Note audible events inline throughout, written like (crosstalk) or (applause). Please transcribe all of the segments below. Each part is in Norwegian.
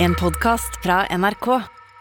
En podcast fra NRK.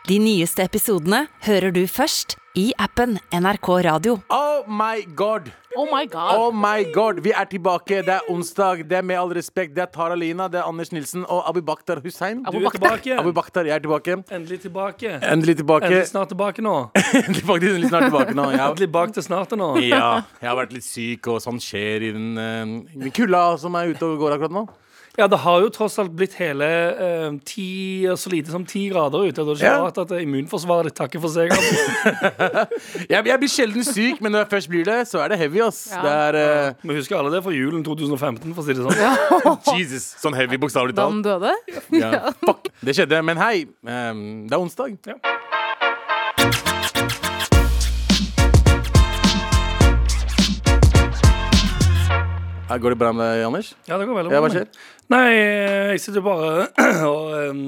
De nyeste episodene hører du først i appen NRK Radio. Oh my god! Oh my god. Oh my god, Vi er tilbake. Det er onsdag. Det er Med all respekt, det er Tara Lina, det er Anders Nilsen og Abu Bakhtar Hussein. Du er tilbake. Abu Bakhtar, jeg er tilbake. Endelig tilbake. Endelig tilbake. Endelig snart tilbake nå. (laughs) Endelig faktisk endelig snart tilbake nå. Jeg, Endelig bak til snart nå. ja, jeg har vært litt syk, og sånn skjer i den, uh, den kulda som er ute og går akkurat nå. Ja, det har jo tross alt blitt hele eh, ti, så lite som ti grader ute. Da er det ikke Ja. rart at immunforsvaret ditt takker for seg. Altså. (laughs) Jeg, jeg blir sjelden syk, men når jeg først blir det, så er det heavy, ass. Ja. Det er eh, Vi husker alle det fra julen 2015, for å si det sånn. (laughs) Jesus. Sånn heavy, bokstavelig Da talt. han døde? Ja. Fuck. Det skjedde. Men hei, um, det er onsdag. Ja. Her Går det bra med Anders? Ja, det går veldig Ja, bra. hva skjer? Nei, eh, jeg sitter bare (clears throat) og um,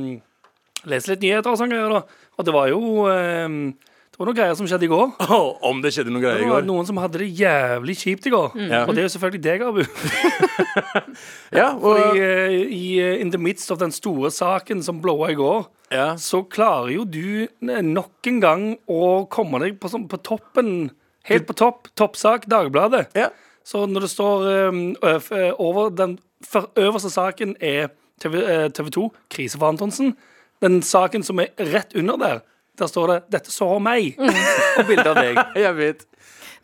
leser litt nyheter og sånne greier, da. Og det var jo um, Det var noen greier som skjedde i går. (laughs) Oh, om det skjedde noen greier i går Det var noen som hadde det jævlig kjipt i går. Ja. Og det er jo selvfølgelig deg, Abu. (laughs) Ja, og, Fordi uh, i eh, in the midst of den store saken som blowa i går, ja. så klarer jo du eh, nok en gang å komme deg på, sånn- på toppen. Helt på topp. Toppsak, Dagbladet. ja. Så når det står ø, over Den for, øverste saken er TV, TV 2, krise for Antonsen. Den saken som er rett under der, der står det 'Dette sårer meg'. (laughs) Og bilde av deg. (laughs) Jeg vet.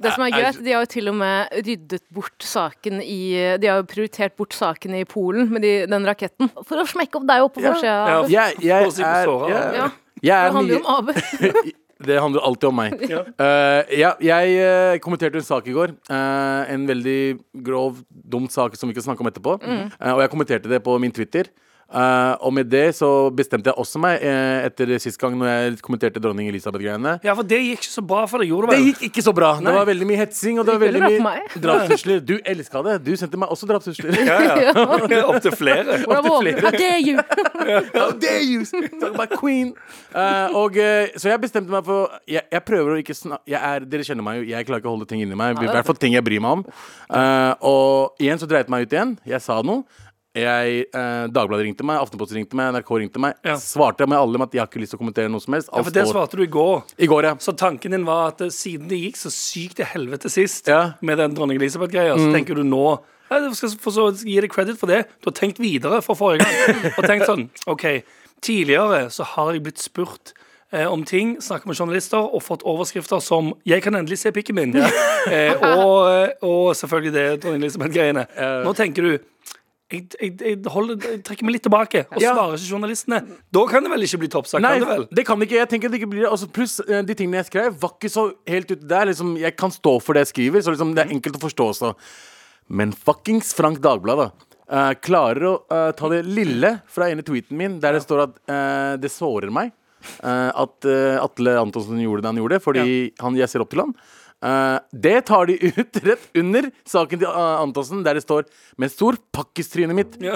Det som er gøy, at de har jo til og med ryddet bort saken i De har jo prioritert bort saken i Polen med de, den raketten. For å smekke opp deg opp på forsida. Ja. ja. Jeg, jeg på er jeg, Ja. jeg er Det handler jo mye om Abu. (laughs) Det handler alltid om meg. (laughs) Ja. Uh, ja, jeg eh, kommenterte en sak i går. Uh, en veldig grov, dum sak som vi kan snakke om etterpå. Mm. Og jeg kommenterte det på min Twitter. Eh, og med det så bestemte jeg også meg uh, etter sist gang når jeg kommenterte dronning Elisabeth-greiene. Ja, for det gikk ikke så bra for deg, gjorde det Det vel? gikk ikke så bra. Nei. Det var veldig mye hetsing og det Det var veldig mye drapstrusler. Du elska det. Du sendte meg også drapstrusler. (laughs) Ja, ja. (laughs) Opptil flere. Bravo! How dare you? (laughs) How dare you talk about queen Uh, og, Så jeg bestemte meg for Jeg, jeg prøver å ikke snakke er, Dere kjenner meg jo, jeg klarer ikke å holde ting inni meg. I hvert fall ting jeg bryr meg om. Eh, og igjen så dreit meg ut igjen. Jeg sa noe. Jeg, eh, Dagbladet ringte meg, Aftenposten ringte meg, NRK ringte meg. Ja. Svarte med alle med at jeg har ikke lyst til å kommentere noe som helst. Ja, Alt for det står- svarte du i går. I går, ja. Så tanken din var at eh, siden det gikk så sykt til helvete sist Ja. med den dronning Elisabeth-greia, så tenker du nå ja, Jeg skal for så vidt gi deg credit for det. Du har tenkt videre fra forrige gang. Og tenkt sånn OK, tidligere så har jeg blitt spurt eh, om ting, snakket med journalister og fått overskrifter som 'Jeg kan endelig se pikken min'. (laughs) Eh, og, og selvfølgelig det dronning Elisabeth-greiene. Nå tenker du jeg, jeg, jeg, holder, jeg trekker meg litt tilbake og Ja. svarer ikke journalistene. Da kan det vel ikke bli toppsak? Nei, kan det vel? det kan ikke. Jeg tenker det ikke blir. Altså, pluss eh, de tingene jeg skrev, var ikke så helt ute der. Liksom, jeg kan stå for det jeg skriver, så liksom, det er enkelt å forstå også. Men fuckings Frank Dagblad, da. eh, klarer å uh, ta det lille fra ene tweeten min, der det står at uh, det sårer meg at Atle Antonsen gjorde det han gjorde, fordi han, jeg ser opp til han. Eh, det tar de (laughs) ut rett under saken til uh, Antonsen, der det står med stor pakkestrynet mitt. Ja.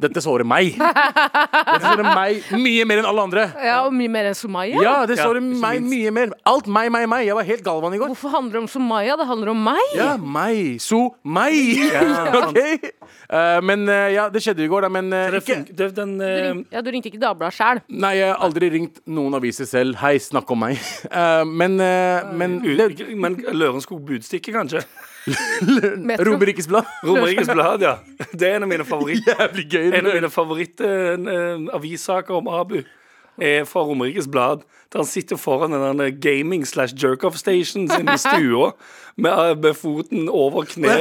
Dette sårer meg. Dette sårer meg mye mer enn alle andre. Ja, og mye mer enn Sumaya. Ja, det Ja, sårer meg minst. mye mer. Alt meg, meg, meg. Jeg var helt galvan i går. Hvorfor handler det om Sumaya? Det handler om meg. Ja, meg. So, meg. Ja. (laughs) OK? Uh, men ja, det skjedde i går, da. Men ikke det, den, Du, ring, ja, du ringte ikke Dagbladet sjæl. Nei, jeg har aldri ringt noen aviser selv. Hei, snakk om meg. (laughs) Eh, men men det, men Lørenskog Budstikke, kanskje? (laughs) Romerikes Blad. Romerikes Blad, ja. Det er en av mine favoritt (laughs) Jævlig gøy. En av mine favoritt-avissaker om Abu er fra Romerikes Blad. Der han sitter foran en sånn gaming slash jerk-off-station sin i stua med, med foten over kne.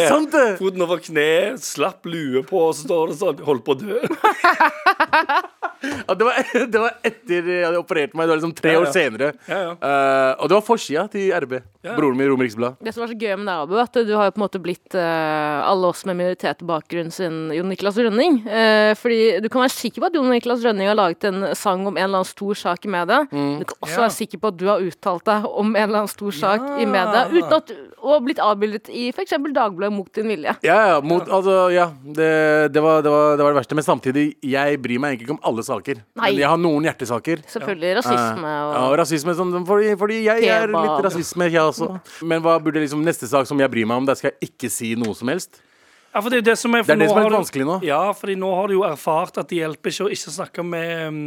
Foten over kne, slapp lue på, og så står det sånn Holdt på å dø. (laughs) Ja, det, var, (laughs) det var etter jeg hadde operert meg. Det var liksom tre Ja, år senere. Ja, ja. Eh, og det var forsida til RB. Ja. Broren min i Romerikes Blad. Det som var så gøy med deg, Abu, at du har jo på en måte blitt uh, alle oss med minoritetsbakgrunn sin Jon Niklas Rønning. Uh, fordi du kan være sikker på at Jon Niklas Rønning har laget en sang om en eller annen stor sak i media. Du kan også Ja. være sikker på at du har uttalt deg om en eller annen stor sak i media uten at og blitt avbildet i f.eks. Dagbladet mot din vilje. Ja, ja, mot, altså, ja det, det, var, det, var, det var det verste. Men samtidig, jeg bryr meg egentlig ikke om alle saker. Nei. Men jeg har noen hjertesaker. Selvfølgelig rasisme og Ja, rasisme sånn, fordi, fordi jeg er litt rasisme, jeg også. Men hva burde liksom neste sak som jeg bryr meg om, der skal jeg ikke si noe som helst. Ja, for det er det som er, for Det er det nå som er vanskelig nå. Ja, fordi nå har du jo erfart at det hjelper ikke å ikke snakke med, um,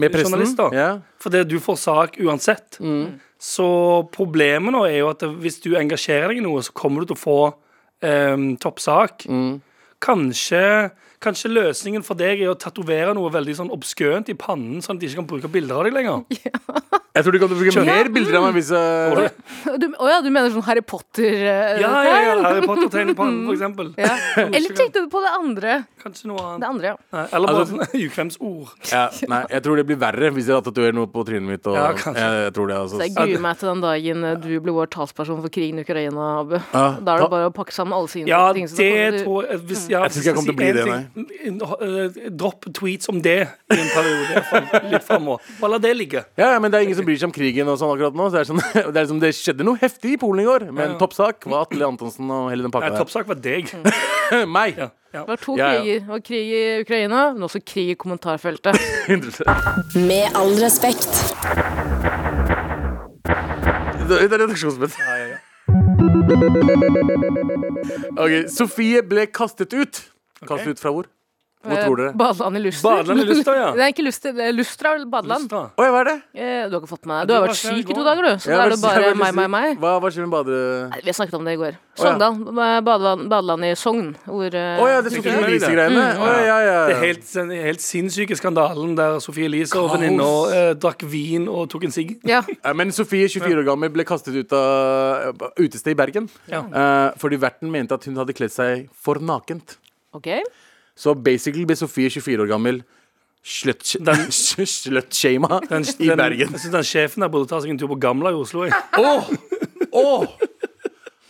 Med journalister. Ja. Fordi du får sak uansett. Så problemet nå er jo at hvis du engasjerer deg i noe, så kommer du til å få um, toppsak. Kanskje, kanskje løsningen for deg er å tatovere noe veldig sånn obskønt i pannen, sånn at de ikke kan bruke bilder av deg lenger. (laughs) Jeg tror du kan bruke mer bilder av meg hvis jeg Du, oh, ja, du mener sånn Harry Potter eh, Ja, ja, ja, Harry Potter-tegn i pannen, for (laughs) eksempel. ja. (laughs) Eller tenkte du på det andre? Kanskje noe annet. Det andre, ja. Nei, eller bare Altså- sånn ukvemsord. ja, Nei, jeg tror det blir verre hvis jeg tatoverer noe på trynet mitt. Og, Ja, kanskje. jeg, jeg tror det, altså. Så jeg gruer meg til den dagen eh, du blir vår talsperson for krigen i Ukraina, Abu. Ja, Da er det bare å pakke sammen alle sine Ja, ting. så det tror jeg hvis, ja, Jeg tror ikke jeg kommer til å bli det, eh, Dropp tweets om det i en periode. i hvert fall, Litt framover. Bare la det ligge. Ja, ja, men det er ingen som bryr seg om krigen og sånn akkurat nå. Så det, er sånn, (laughs) det, er som det skjedde noe heftig i Polen i går, men Ja, ja. toppsak var Atle Antonsen og hele den pakka der. Toppsak var deg. (laughs) Meg! Ja, ja. Det var to Ja, ja. kriger. Var krig i Ukraina, men også krig i kommentarfeltet. (laughs) Med all respekt. Det er redaksjonsmøte. Ja, ja, ja. Ok, Sofie ble kastet ut. Kastet ut fra hvor? Hvor tror dere? Eh, Badeland i Luster. Badeland i Luster, ja. (laughs) Det er ikke Luster, det er Lustra og badeland. Lystra. Oi, hva er det? Eh, Du har ikke fått med deg Du har vært syk i to dager, du. Så Jeg da er er det jeg bare meg, meg, meg. Hva, hva skjer med bade... Nei, Vi har snakket om det i går. ja. Sogndal. Badeland, badeland i Sogn. Hvor eh, Å ja, det er Sofie Elise-? Elise-greiene. Mm. Å ja, ja, Det ja. er helt, den helt sinnssyke skandalen der Sofie Elise og Kaos. venninna eh, drakk vin og tok en sigg. Ja. Men Sofie, 24 år gammel, ble kastet ut av utested i Bergen. Ja. Eh, fordi verten mente at hun hadde kledd seg for nakent. OK. Så basically ble Sofie 24 år gammel slutshama Den- (laughs) Den, i Bergen. jeg synes den sjefen der burde ta seg en tur på Gamla i Oslo. Jeg. Åh! Åh!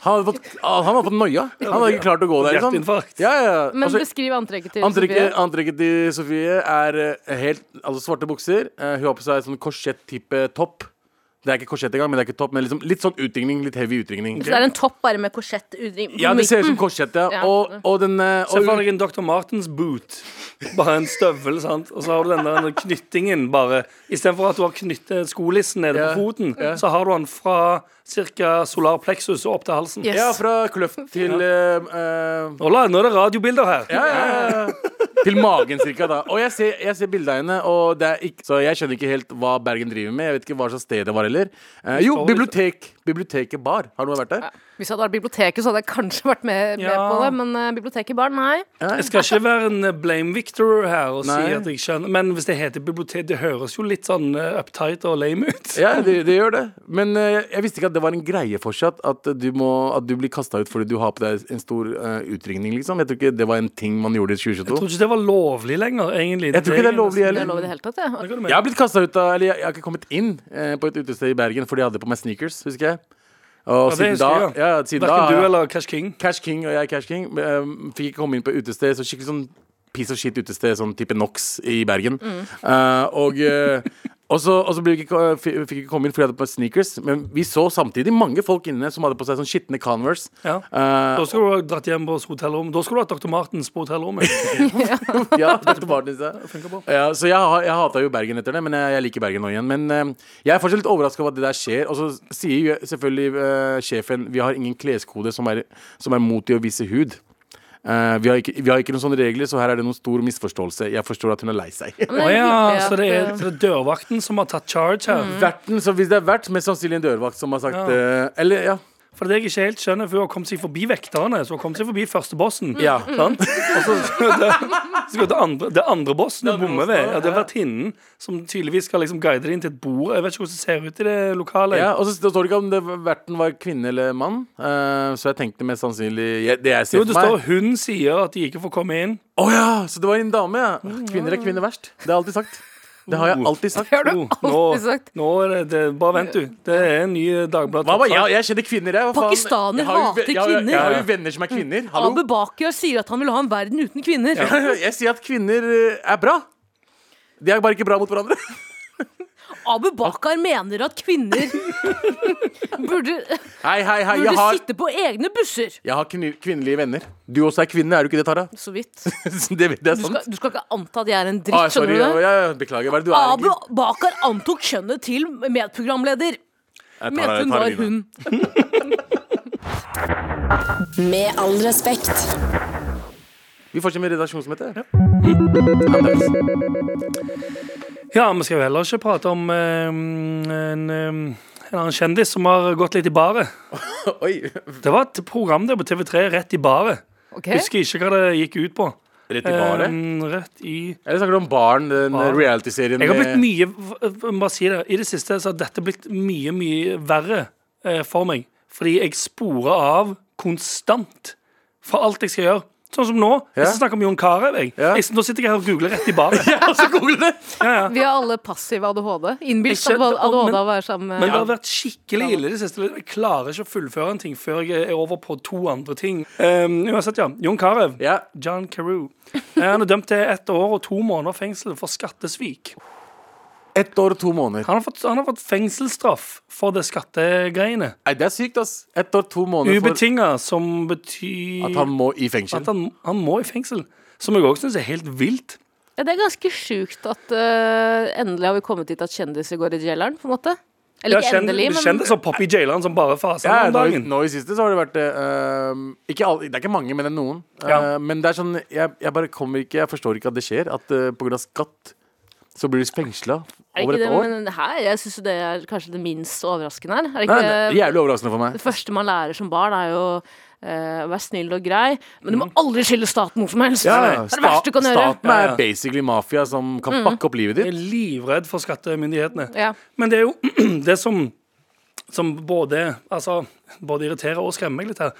Han hadde fått, ah, han hadde fått noia. Han hadde ikke klart å gå der. Liksom. Ja, ja. Men Altså, beskriv antrekket til antrekket, Sofie. antrekket til Sofie er eh, helt Altså svarte bukser. Eh, hun har på seg sånn korsett-type topp. Det er ikke korsett engang, men det er ikke topp. Men liksom litt sånn utringning. Litt heavy utringning. Så det er en topp bare med korsett utringning? Ja, det ser ut som midten. korsett, ja. Ja. Og, og den eh, Se for deg en Dr. Martens boot. Bare en støvel, sant? og så har du den der knyttingen bare Istedenfor at du har knyttet skolissen nede Ja, på foten, ja. så har du den fra ca. solar plexus og opp til halsen. Yes. Ja, fra kløft til eh, Uh, Ola, nå er det radiobilder her. ja, ja, ja. Til magen, cirka. da Og jeg ser, jeg ser bildet av henne, og det er ikke, så jeg skjønner ikke helt hva Bergen driver med. Jeg vet ikke hva slags sted det var heller. Eh, jo, bibliotek. Biblioteket bar. Har noen vært der? Hvis jeg hadde vært biblioteket, så hadde jeg kanskje vært med, med Ja. på det. Men uh, biblioteket bar, nei. Jeg skal ikke være en eh, blame victor her og si at jeg skjønner Men hvis det heter bibliotek, det høres jo litt sånn eh, uptight og lame ut. Ja, det, det gjør det. Men eh, jeg, visste ikke at det var en greie fortsatt. At du, må, at du blir kasta ut fordi du har på deg en stor uh, utringning, liksom. Jeg tror ikke det var en ting man gjorde i Jeg 2022. tror ikke det var lovlig lenger, egentlig. Jeg tror ikke det er lovlig Det heller. er lov i det hele tatt, det. Det kan du Jeg har blitt kastet ut av Eller jeg, jeg har ikke kommet inn eh, på et utested i Bergen fordi jeg hadde på meg sneakers, husker jeg. Og Ja, det siden da, husker jeg. ja, siden da Verken du eller Cash King. Cash King og jeg Cash King eh, fikk ikke komme inn på utested. Så skikkelig sånn piece of shit utested, sånn type Nox i Bergen. Eh, og eh, og så, og så ble vi ikke, fikk fikk ikke komme inn fordi jeg hadde på sneakers. Men vi så samtidig mange folk inne som hadde på seg sånn skitne Converse. Ja. Uh, Da skulle du ha dratt hjem på hotellrom. Da skulle du hatt Dr. Martens på hotellrommet. (laughs) ja, Dr. Martens, ja. Ja, så jeg, jeg hata jo Bergen etter det, men jeg, jeg liker Bergen nå igjen. Men uh, jeg er fortsatt litt overraska over at det der skjer. Og så sier jo selvfølgelig uh, sjefen vi har ingen kleskode som er, som er mot i å vise hud. Eh, vi, har ikke, vi har ikke noen sånne regler, så her er det noen stor misforståelse. Jeg forstår at hun er lei seg. Er ja, så det er, så det er dørvakten som har tatt charge her. Verten, så Hvis det er vert, mest sannsynlig en dørvakt som har sagt Ja. uh, Eller, ja. For det jeg ikke helt skjønner, for hun har kommet seg forbi vekterne, så hun har kommet seg forbi første bossen. Ja. (laughs) Sant? Og så skal det, skal det andre, det andre bossen du bommer ved. Ja, det er vertinnen som tydeligvis skal liksom guide deg inn til et bord. Jeg vet ikke hvordan det ser ut i det lokalet. ja og så står det ikke om det verten var kvinne eller mann. uh, så jeg tenkte mest sannsynlig jeg, Det jeg ser Jo, det for står hun sier at de ikke får komme inn. Å ja! Så det var en dame, ja. Kvinner er kvinner verst. Det har jeg alltid sagt. Det har jeg alltid sagt. det har du Oh, nå, alltid sagt. nå det, Bare vent, du. Det er en ny Dagblad. Hva var jeg? Jeg kjenner kvinner, jeg. Pakistaner Jeg hater jeg Jeg har kvinner. jo venner som er kvinner. Hallo? Abu Bakr sier at han vil ha en verden uten kvinner. (laughs) Jeg sier at kvinner eh, er bra. De er bare ikke bra mot hverandre. Abu Bakar mener at kvinner (laughs) burde, Hei, hei, hei. burde Jeg har, sitte på egne busser. jeg har kvinnelige venner. Du også er kvinne, er du ikke det, Tara? Så vidt. (laughs) det, det er Du skal, du skal ikke anta at jeg er en Ah, dritt, sorry, skjønner du det? ja, ja, beklager. Hva er det du er? Abu egentlig? Bakar antok kjønnet til medprogramleder. Jeg Mente hun var hun. (laughs) Med all respekt. Vi fortsetter med redaksjonsmøte. Ja, vi skal jo heller ikke prate om eh, en, eh, en annen kjendis som har gått litt i baret. (laughs) Oi. Det var et program der på TV3, Rett i baret. Okay. Husker ikke hva det gikk ut på. Rett i baret. Eh, rett i Eller snakker du om Barn, den Barn. reality-serien Jeg har blitt mye bare si det, I det siste så har dette blitt mye, mye verre eh, for meg. Fordi jeg sporer av konstant for alt jeg skal gjøre. Sånn som nå. Jeg Ja. skal snakke om Jon Carew. Jeg. Ja. Jeg, nå sitter jeg her og googler rett i baren. (laughs) Og så googler det! Ja, ja. Vi har alle passiv ADHD. Innbilt Jeg ADHD men- å være sammen med Men det har vært skikkelig ille det siste. Jeg klarer ikke å fullføre en ting før jeg er over på to andre ting. Um, uansett, ja. Jon Carew. Ja. John Carew. Eh, Han er dømt til ett år og to måneder fengsel for skattesvik. Ett år og to måneder. Han har fått, han har fått fengselsstraff for det skattegreiene. Nei, det er sykt, ass. Ett år, to måneder for Ubetinga, som betyr at han må i fengsel. at han, han må i fengsel. Som jeg òg syns er helt vilt. Ja, Det er ganske sjukt at eh, endelig har vi kommet dit at kjendiser går i jaileren, på en måte. Eller Ja, ikke endelig, men Kjendis og Poppy jaileren som bare faser Ja, om nå, i- dagen. nå i siste så har det vært det ehm, ikke alle, Det er ikke mange, men det er noen. Ja. Eh, men det er sånn jeg, jeg bare kommer ikke Jeg forstår ikke at det skjer. At uh, pga. skatt så blir du fengsla over et det, år. men her, jeg syns det er kanskje det minst overraskende her. Er det Nei, ikke det er jævlig overraskende for meg. Det første man lærer som barn, er jo Uh, være snill og grei, men du må aldri skylde staten noe som helst. Ja, det er det verste du kan gjøre. Staten Ja, er basically mafia som kan Mm. pakke opp livet ditt. Jeg er livredd for skattemyndighetene. Ja. Men det er jo (clears throat) det som som både, altså, både irriterer og skremmer meg litt her,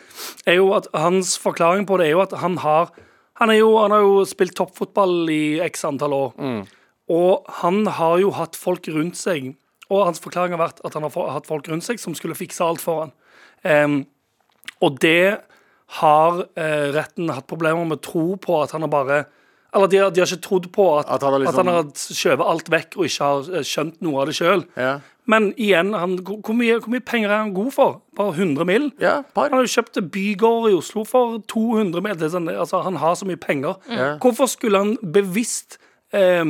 er jo at hans forklaring på det er jo at han har Han, er jo, han har jo spilt toppfotball i x antall år. Og han har jo hatt folk rundt seg Og hans forklaring har vært at han har hatt folk rundt seg som skulle fikse alt for han. Um, og det har uh, retten hatt problemer med tro på at han har bare Eller de har, de har ikke trodd på at, At han liksom- har skjøvet alt vekk og ikke har eh, skjønt noe av det sjøl. Ja, Men igjen, han, hvor, mye, hvor mye penger er han god for? Bare 100 mill.? ja par. Han har jo kjøpt bygård i Oslo for 200 mill. Sånn, altså, han har så mye penger. Mm. Hvorfor skulle han bevisst eh,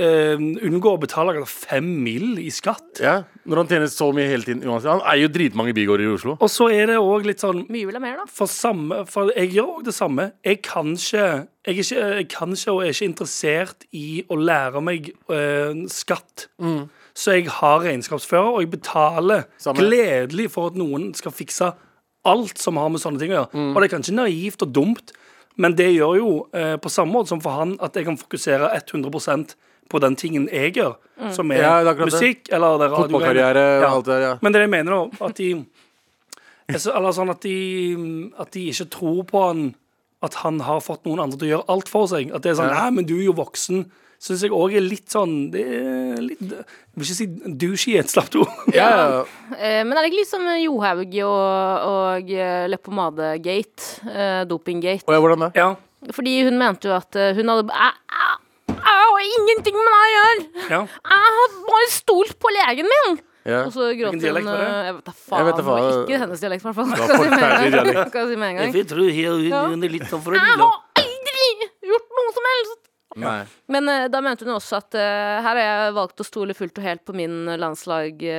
eh, unngå å betale fem mill. i skatt? Ja, Når han tjener så mye hele tiden uansett. Han eier jo dritmange bygårder i Oslo. Og så er det òg litt sånn Mye vil ha mer, da. for, samme, for jeg gjør òg det samme. Jeg kan ikke jeg, er ikke jeg kan ikke og er ikke interessert i å lære meg eh, skatt. Så jeg har regnskapsfører, og jeg betaler Samme. gledelig for at noen skal fikse alt som har med sånne ting å gjøre. Og det er kanskje naivt og dumt, men det gjør jo eh, på samme måte som for han at jeg kan fokusere 100 på den tingen jeg gjør, som er, Ja, det er musikk det. eller det er radio- Fotballkarriere og Ja. alt det der. Ja. men det jeg mener da, at de (laughs) er Eller sånn at de, at de ikke tror på han At han har fått noen andre til å gjøre alt for seg. At det er sånn Ja. Nei, men du er jo voksen. Syns jeg òg er litt sånn Det er litt Jeg vil ikke si douchey, et slapt ord. (laughs) Ja, ja. (laughs) Eh, men er det ikke litt som Johaug og, og eh, Leppepomade-gate? Eh, Doping-gate? Og ja, hvordan det? Ja. Fordi hun mente jo at hun hadde Jeg har ingenting med deg å gjøre! ja. Jeg har bare stolt på legen min! Ja. Og så gråt hun eh, Jeg vet da faen. Det var ikke hennes dialekt, i hvert fall. Skal jeg si med en gang. Skal jeg si med en gang. Jeg tror hun, Ja. er litt sånn for Jeg har aldri gjort noe som helst! Nei. Men uh, da mente hun også at uh, her har jeg valgt å stole fullt og helt på min landslaglege.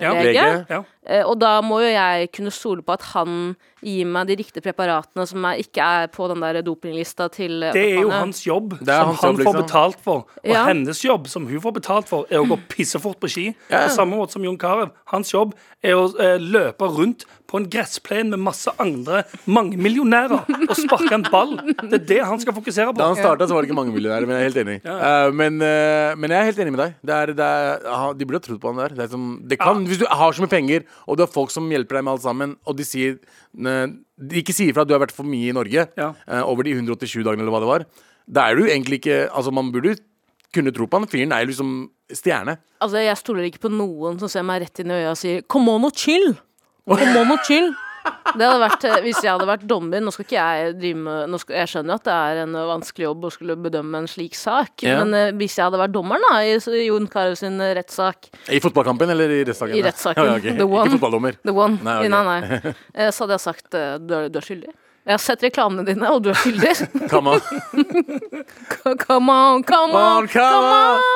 Ja. Lege. Ja. Eh, og da må jo jeg kunne stole på at han gir meg de riktige preparatene som er, ikke er på den der dopinglista til Det er jo hans jobb, som hans han jobb, får liksom. betalt for. Og Ja. hennes jobb, som hun får betalt for, er å gå pissefort på ski. Ja. På samme måte som Jon Carew. Hans jobb er å eh, løpe rundt på en gressplen med masse andre mangemillionærer og sparke en ball. Det er det han skal fokusere på. Da han starta, så var det ikke mange millionærer, men jeg er helt enig. Eh, men, uh, men jeg er helt enig med deg. Det er, det er, de burde ha trodd på han der. Det er som, det kan, Hvis du har så mye penger, og du har folk som hjelper deg med alt sammen, og de sier ikke sier fra at du har vært for mye i Norge Ja. eh, over de 187 dagene, eller hva det var, da er du egentlig ikke Altså, man burde kunne tro på han. Fyren er liksom stjerne. Altså, jeg stoler ikke på noen som ser meg rett inn i øya og sier 'come on og chill'. Come on og chill. Det hadde vært, eh, Hvis jeg hadde vært dommer Nå skal ikke jeg drive med skal, Jeg skjønner at det er en eh, vanskelig jobb å skulle bedømme en slik sak, Ja. men eh, hvis jeg hadde vært dommeren da i Jon Carew sin rettssak I fotballkampen eller i rettssaken? I rettssaken. Ja, ja, ok. The one. Ikke fotballdommer. The one. Nei, okay. Nei, nei. Så hadde jeg sagt du er, du er skyldig. Jeg har sett reklamene dine, og du er skyldig. (laughs) Come on. Come on, come on, come on.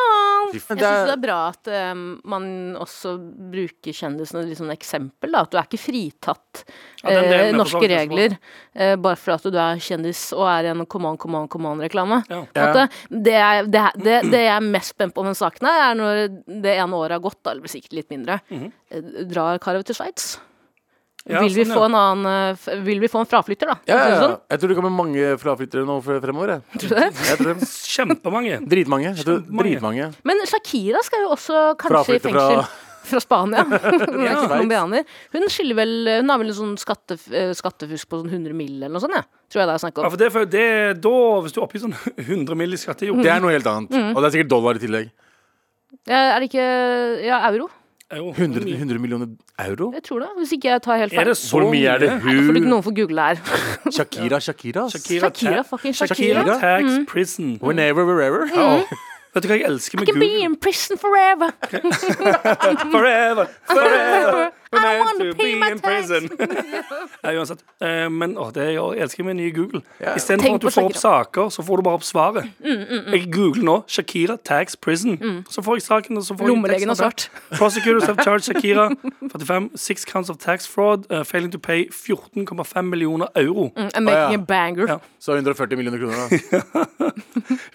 Jeg syns det er- bra at um, man også bruker kjendisene som et eksempel. Da. At du er ikke fritatt Ja, eh, norske regler eh, bare for at du er kjendis og er i en come on, come on, come on-reklame. Ja. Det, det, det, det jeg er mest spent på med den saken, er når det ene året har gått, da, eller sikkert litt mindre. eh, Drar Karev til Sveits? Ja, vil, vi sånn, ja. få en annen, eh, vil vi få en fraflytter, da? ja, ja, ja. sånn? Jeg tror det kommer mange fraflyttere nå fremover. Jeg. Tror du det? Jeg tror det. Kjempemange. Dritmange. Kjempemange. dritmange. Men Shakira skal jo også kanskje i fengsel. fra-. (laughs) Fra Spania. (laughs) Colombianer. Hun skylder vel Hun har vel en sånn skatte, eh, skattefusk på sånn 100 mill. eller noe sånt, ja. tror jeg det er snakk Ja, om. for det, for det, da, hvis du er oppe i sånn (laughs) 100 mill. i skattejord jo. Det er noe helt annet. Mm. Og det er sikkert dollar i tillegg. Ja, Er det ikke Ja, euro? Er jo 100, 100 millioner euro? Jeg tror det. Hvis ikke jeg tar helt Er feil. det så Hvor mye er det hun Nei, får du ikke noen får google her. (laughs) Shakira, Shakira? Shakira, Shakira, fucking Shakira Shakira. tax prison. Whenever, wherever. Ja. Vet du hva jeg elsker med Google? I Can be in prison forever. (laughs) Forever, forever. (laughs) I We're meant to pay be my in tax. prison. Nei, (laughs) uansett. Eh, men å, det er, jo- jeg elsker med nye Google. I Istedenfor Tenk at du på får opp saker, så får du bare opp svaret. Mm, Jeg googler nå 'Shakira tax prison'. Så får jeg saken. og så får jeg Lommelegen teksten av svart. (laughs) Prosecutors have charged Shakira (laughs) 45 six counts of tax fraud, uh, failing to pay 14,5 millioner euro. Mm, I'm making a banger. Ja. Så 140 millioner kroner, da.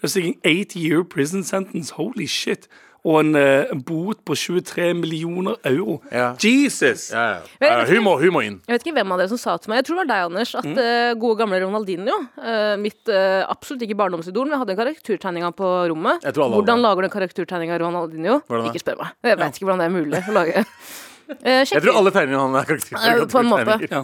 They're eight year prison sentence. Holy shit. Og en, eh, en bot på 23 millioner euro. Ja. Jesus! Ja, ja. Hun, må, hun må inn. Jeg vet ikke hvem av dere som sa til meg Jeg tror det var deg, Anders. At eh, gode gamle Ronaldinho, uh, mitt uh, absolutt ikke barndomsidol, men jeg hadde en karaktertegning av på rommet. Jeg tror alle Hvordan lager du en karaktertegning av Ronaldinho? Ikke spør meg. Jeg vet ikke hvordan det er mulig å lage. Jeg tror alle tegningene han er karakter. Eh, på en måte. Ja.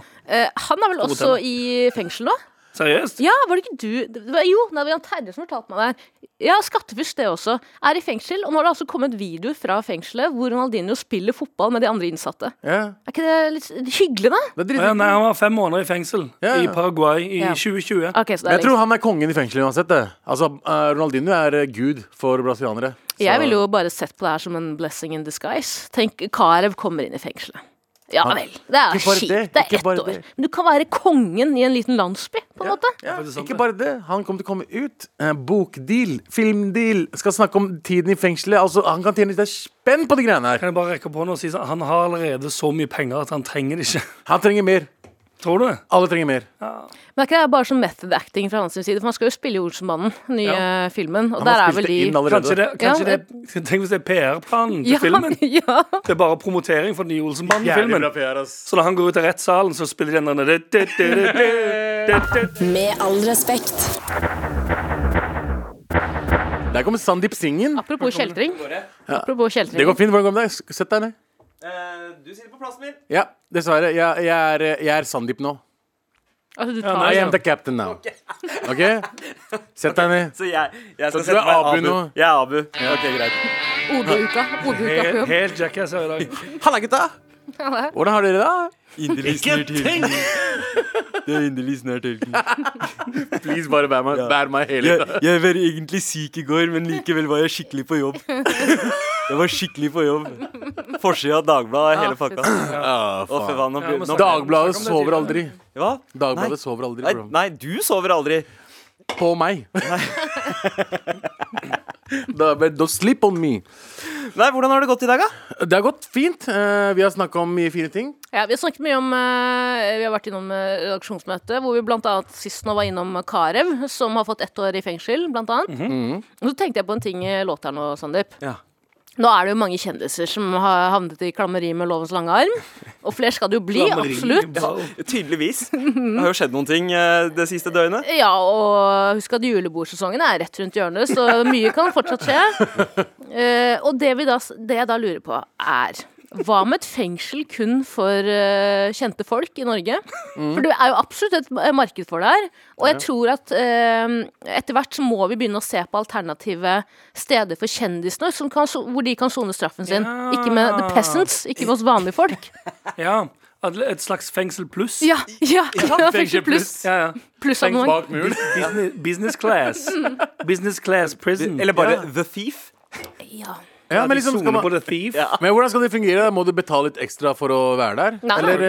Han er vel også i fengsel nå? Seriøst? Ja, var det ikke du det var, Jo, det var Jan Terje som fortalte meg det. Ja, skattefusk det også. Er i fengsel. Og nå har det altså kommet videoer fra fengselet hvor Ronaldinho spiller fotball med de andre innsatte. Ja, Er ikke det litt hyggelig, da? det er Ja, nei, han var fem måneder i fengsel Ja, i. Paraguay i Ja. 2020. Okay, så det Men jeg tror han er kongen i fengselet uansett. Det. Altså, eh, Ronaldinho er eh, gud for brasilianere. Så- Jeg ville jo bare sett på det her som en blessing in disguise. Tenk, Karev kommer inn i fengselet. Ja vel. Det er Ikke det, Det er ett år. Men du kan være kongen i en liten landsby, på en måte. Ja, ikke bare det. Han kommer til å komme ut. Eh, bokdeal, filmdeal. Skal snakke om tiden i fengselet. Altså, han kan tjene litt spenn på de greiene her. Kan jeg bare rekke på hånda og si sånn Han har allerede så mye penger at han trenger det ikke. Han trenger mer. Tror du det? Alle trenger mer. Men er ikke det bare sånn method acting fra hans side? For man skal jo spille Olsenmannen, den nye Ja. filmen. Og der er vel de Kanskje det, kanskje Ja, det Tenk hvis det er PR-planen til ja, filmen. (laughs) ja. Det er bare promotering for den nye ass. Så når han går ut av rettssalen, så spiller de den der Med all respekt. Der kommer Sandeep Singen. Apropos kjeltring. Apropos Det går fint. Hvordan går det med deg? Sett deg ned. Du sitter på plassen min. Ja, dessverre. Jeg, jeg, er, jeg er Sandeep nå. Altså, du Ja, tar nei, I am the captain now. OK? Sett deg ned. Så jeg, jeg Så skal du sette er meg Abu nå? Jeg er Abu. Ok, greit. Odeuka. Odeuka på Helt, helt jackass her i dag. Halla, gutta! Halla. Hvordan har dere det? Inderlig snart helgen. Det er inderlig snart helgen. (laughs) Please, bare bær meg, bær meg hele Jeg, tida. jeg var egentlig syk i går, men likevel var jeg skikkelig på jobb. (laughs) Jeg var skikkelig på jobb. Forsida av Dagbladet hele pakka. fy Ah, Å, for faen. nå Ja, blir- nå- Dagbladet det sover aldri. Hva? Dagbladet Nei. sover aldri. Nei, bro. nei, du sover aldri. På meg. (laughs) Da- but Don't sleep on me. Nei, Hvordan har det gått i dag, da? Det har gått fint. Eh, Vi har snakka om mye fine ting. Ja, vi har snakket mye om eh, Vi har vært innom eh, redaksjonsmøte, hvor vi blant annet sist nå var innom Karev, som har fått ett år i fengsel, blant annet. Og så tenkte jeg på en ting i låta nå, Sandeep. Ja. Nå er det jo mange kjendiser som har havnet i klammeri med lovens lange arm. Og flere skal det jo bli, Klammeri. absolutt. Ja, tydeligvis. Det har jo skjedd noen ting eh, det siste døgnet. Ja, og husk at julebordsesongen er rett rundt hjørnet, så mye kan fortsatt skje. (laughs) Eh, og det, vi da, det jeg da lurer på, er hva med et fengsel kun for uh, kjente folk i Norge? For det er jo absolutt et eh, marked for det her. Og jeg tror at uh, etter hvert så må vi begynne å se på alternative steder for kjendisene, som kan, hvor de kan sone straffen sin. Ja. Ikke med the peasants, ikke med oss vanlige folk. (laughs) Ja. Et slags fengsel pluss. Ja, ja, (laughs) ja fengsel pluss. Ja, ja. Pluss. Bak muren. Business, business class. (laughs) Business class prison. Eller bare Ja. The Thief. Ja. Ja, men, liksom, skal man, på The Thief. Ja. men hvordan skal det fungere? Må du betale litt ekstra for å være der? Nei. Eller,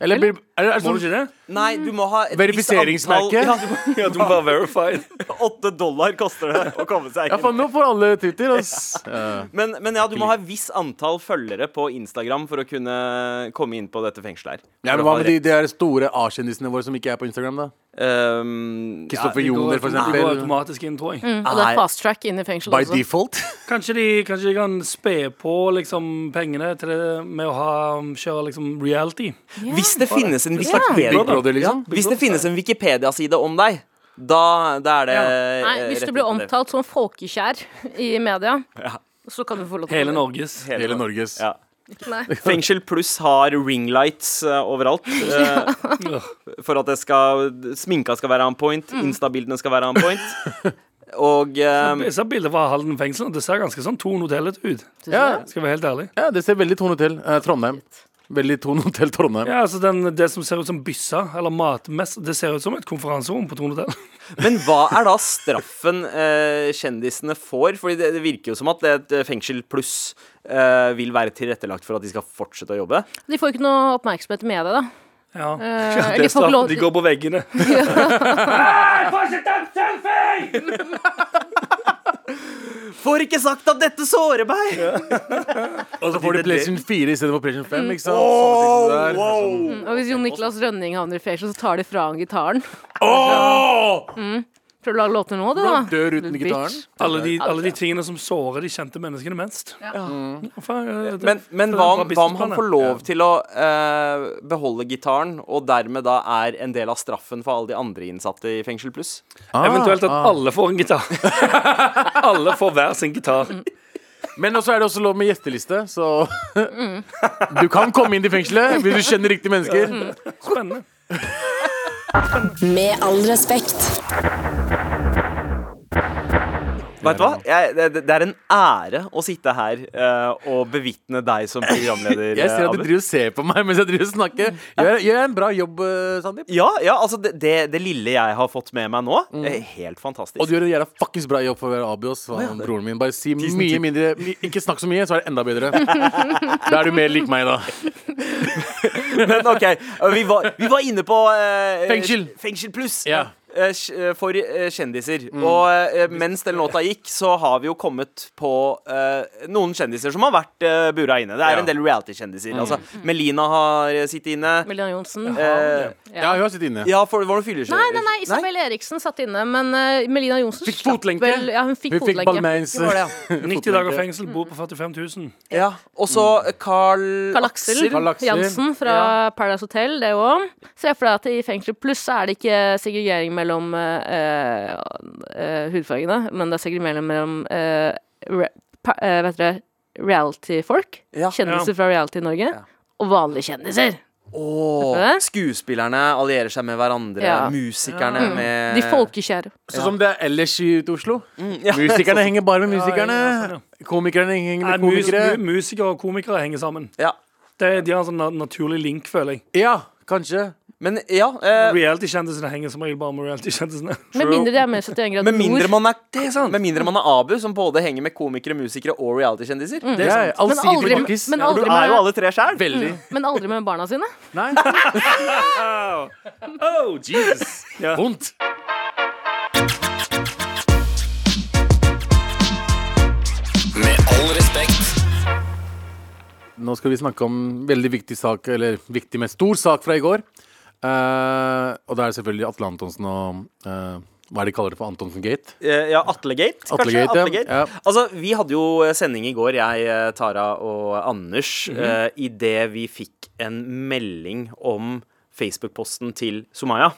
eller, blir, Er det, er det du sånn, det? Nei, du må ha et Verifiseringsmerke? antall- Ja, du må- Ja, du må være verified. (laughs) Åtte dollar koster det å komme seg ja, inn. faen, nå får alle Twitter, ass. Ja. (laughs) Men, men ja, du må ha et visst antall følgere på Instagram for å kunne komme inn på dette fengselet her. Ja, men Hva med de, de her store A-kjendisene våre som ikke er på Instagram, da? Um, Kristoffer De går, Joner, for eksempel. de går automatisk inn, tror jeg. Mm, og det er fast track inn i fengsel By også. default. (laughs) Kanskje de, kanskje de kan spe på liksom, pengene til det med å ha, kjøre liksom, reality. Hvis det finnes en Wikipedia Brother, liksom. Hvis det finnes en Wikipedia-side om deg, da, da er det Nei, eh, hvis du blir omtalt som folkekjær i media, Ja. så kan du få lov til Hele Norges. Hele Norges. Ja. Nei. (laughs) Fengsel pluss har ringlights uh, overalt. Uh, (laughs) for at det skal sminka skal være on point, Insta-bildene skal være on point. Og um, Jeg ser bilder fra Halden fengsel, og det ser ganske sånn Thon Hotellet ut. Ja, Skal være helt ærlig. ja, det ser veldig Tone Hotell. uh, Trondheim. Veldig Tone Hotell Trondheim. Ja, altså den, Det som ser ut som byssa, eller matmess, det ser ut som et konferanserom på Tone Hotell. (laughs) Men hva er da straffen eh, kjendisene får? Fordi det, det virker jo som at et eh, fengsel pluss eh, vil være tilrettelagt for at de skal fortsette å jobbe. De får ikke noe oppmerksomhet med det, da. Ja. Eh, (laughs) Ja, det er ikke lov- straff. De går på veggene. (laughs) Får ikke sagt at dette sårer meg! (laughs) Og så får de PlayStation 4 istedenfor PlayStation 5. Ikke sant? Sånne ting wow. Mm, Og hvis Jon Niklas Rønning havner i fengsel, så tar de fra han gitaren. Åh! Prøver (laughs) du å lage låter nå, du, da? dør uten Little gitaren. Alle de, alle de tingene som sårer de kjente menneskene mest. Ja, faen, det- Men, men hva, om, hva om han får lov til å uh, beholde gitaren, og dermed da er en del av straffen for alle de andre innsatte i Fengsel Pluss? Ah, Eventuelt at ah. alle får en gitar. (laughs) alle får hver sin gitar. Men også er det også lov med gjesteliste, så (laughs) Du kan komme inn i fengselet hvis du kjenner riktige mennesker. Spennende. Med all respekt. Vet du hva? Jeg, det, det er en ære å sitte her eh, og bevitne deg som programleder. (laughs) Jeg ser eh, at du Abu. driver og ser på meg mens jeg driver og snakker. Gjør, gjør jeg en bra jobb, eh, Sandeep? Ja, ja, altså det, det, det lille jeg har fått med meg nå, er helt fantastisk. Og du gjør en jævla fuckings bra jobb for å være Abios, han, broren min. Bare si mye mindre mi- Ikke snakk så mye, så er det enda bedre. Da er du mer lik meg, da. (laughs) Men OK, vi var, vi var inne på eh, Fengsel. Fengsel pluss. Ja. Eh, For eh, kjendiser. Og eh, mens den låta gikk, så har vi jo kommet på uh, noen kjendiser som har vært uh, bura inne. Det er Ja. en del reality-kjendiser. Altså, Melina har eh, sittet inne. Melina Johnsen. Uh, Ja, hun har sittet inne. ja, for det var noe. Nei, nei, nei, Isabel Eriksen satt inne, men uh, Melina Johnsen Fikk fotlenke. Vel, ja, hun fikk Hun fikk fotlenke. Det ja. (laughs) 90 dager fengsel, bor på 45 000. Ja, Og så Carl Carl Aksel Jansen fra Paradise Hotel, det òg. Se for deg at i fengsel pluss er det ikke segregering mellom uh, uh, hudfargene, men det er segregering mellom uh, re, pa, vet dere, reality-folk. Ja. Kjendiser fra reality-Norge. Og vanlige kjendiser. Oh, skuespillerne allierer seg med hverandre. Ja. Musikerne med De folkekjære. Sånn som det er ellers i Oslo. ja. Musikerne henger bare med musikerne. Ja, ja, sånn, Komikerne henger med mus, komikere. mu- musikere og komikere henger sammen. Ja. Det, de har en sånn naturlig link, føler jeg. Ja, kanskje. Men ja eh, Reality-kjendisene henger som regel bare med reality-kjendisene. Med mindre de er med 71 grader Med mindre nord. man er Med mindre man er Abu, som både henger med komikere, musikere og reality-kjendiser. Det er Men aldri, men aldri men Du er jo med, alle tre sjæl. Veldig. men aldri med barna sine. Nei, (laughs) Oh, Jesus. Ja. vondt. Med all respekt. Nå skal vi snakke om veldig viktig sak, eller viktig, men stor sak fra i går. Eh, og da er det selvfølgelig Atle Antonsen og uh, Hva er det de kaller det for Antonsen Gate? Uh, Ja, Atlegate, kanskje? Atlegate, Atle Gate. Ja. Altså, vi hadde jo sending i går, jeg, eh, Tara og Anders, mm Mhm. idet vi fikk en melding om Facebook-posten til Sumaya,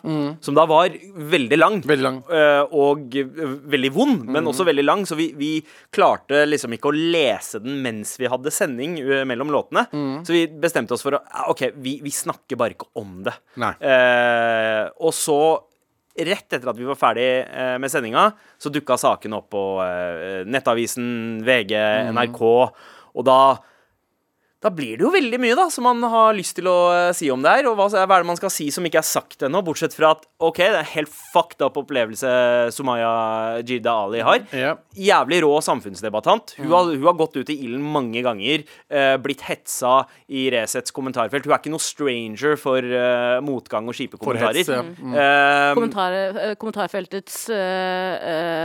som da var veldig lang. Mhm. Veldig lang. eh, og veldig vond, men også veldig lang. Så vi, vi klarte liksom ikke å lese den mens vi hadde sending eh, mellom låtene. Så vi bestemte oss for å OK, vi, vi snakker bare ikke om det. Nei. Eh, og så, rett etter at vi var ferdig eh, med sendinga, så dukka saken opp på Nettavisen, VG, NRK, og da da blir det jo veldig mye da som man har lyst til å eh, si om det her. Og hva, hva er det man skal si som ikke er sagt ennå, bortsett fra at OK, det er en helt fucked up opplevelse Sumaya Jirda Ali har. Ja. Jævlig rå samfunnsdebattant. Hun, har, hun har gått ut i ilden mange ganger. Uh, blitt hetsa i Resets kommentarfelt. Hun er ikke noe stranger for uh, motgang og kjipe kommentarer. hets, ja. Mm. uh, Kommentar, eh, kommentarfeltets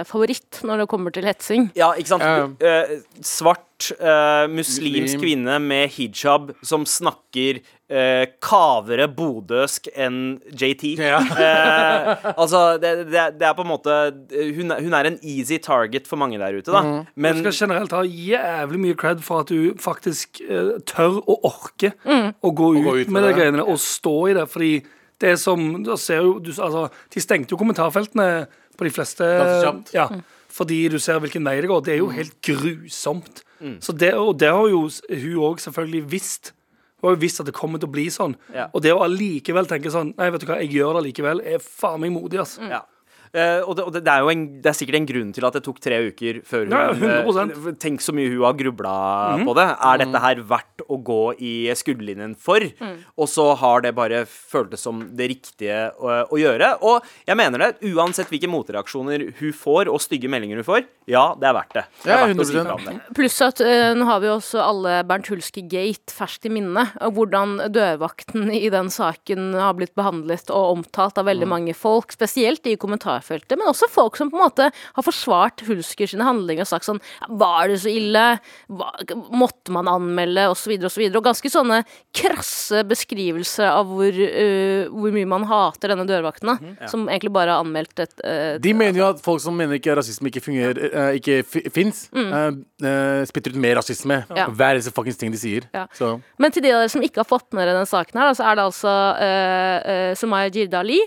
favoritt når det kommer til hetsing. Ja, ikke sant? Ja. Eh, svart uh, muslimsk Muslim. kvinne med hijab som snakker uh, kavere bodøsk enn JT. Ja. uh, altså, det, det, det er på en måte hun, hun er en easy target for mange der ute, da. Mm. Men Du skal generelt ha jævlig mye cred for at du faktisk eh, tør å orke å gå ut, gå ut med med de det. greiene og stå i det. Fordi det som du ser jo, du, altså, De stengte jo kommentarfeltene på de fleste ja, Fordi du ser hvilken vei det går. Det er jo helt grusomt. Så det, og det har jo hun òg selvfølgelig visst. Hun har jo visst at det kommer til å bli sånn. Ja. Og det å allikevel tenke sånn Nei, vet du hva, jeg gjør det allikevel, er faen meg modig, ass. Ja. Eh, og det, og det, det, er jo en, det er sikkert en grunn til at det tok tre uker før hun Ja, 100%. eh, Tenk så mye hun har grubla på det. Er dette her verdt å gå i skuddlinjen for? Og så har det bare føltes som det riktige å, å gjøre. Og jeg mener det, uansett hvilke motreaksjoner hun får, og stygge meldinger hun får, ja, det er verdt det. Det er verdt ja, si 100%. fra om det. Pluss at uh, nå har vi også alle Bernt Hulske-gate ferskt i minne. Og hvordan dørvakten i den saken har blitt behandlet og omtalt av veldig mange folk. Spesielt i kommentarfeltet, men også folk som på en måte har forsvart Hulsker sine handlinger og sagt sånn Var det så ille? Hva, måtte man anmelde? Og så videre og så videre. Og ganske sånne krasse beskrivelser av hvor, uh, hvor mye man hater denne dørvakten, da. Som egentlig bare har anmeldt et eh, De mener jo at folk som mener ikke rasisme ikke fungerer, uh, ikke fi- fins, eh, uh, spytter ut mer rasisme. Mm. Ja. Hver eneste fuckings ting de sier. Ja. Så Men til de av dere som ikke har fått med dere denne saken, her, så er det altså Sumaya Jirda Ali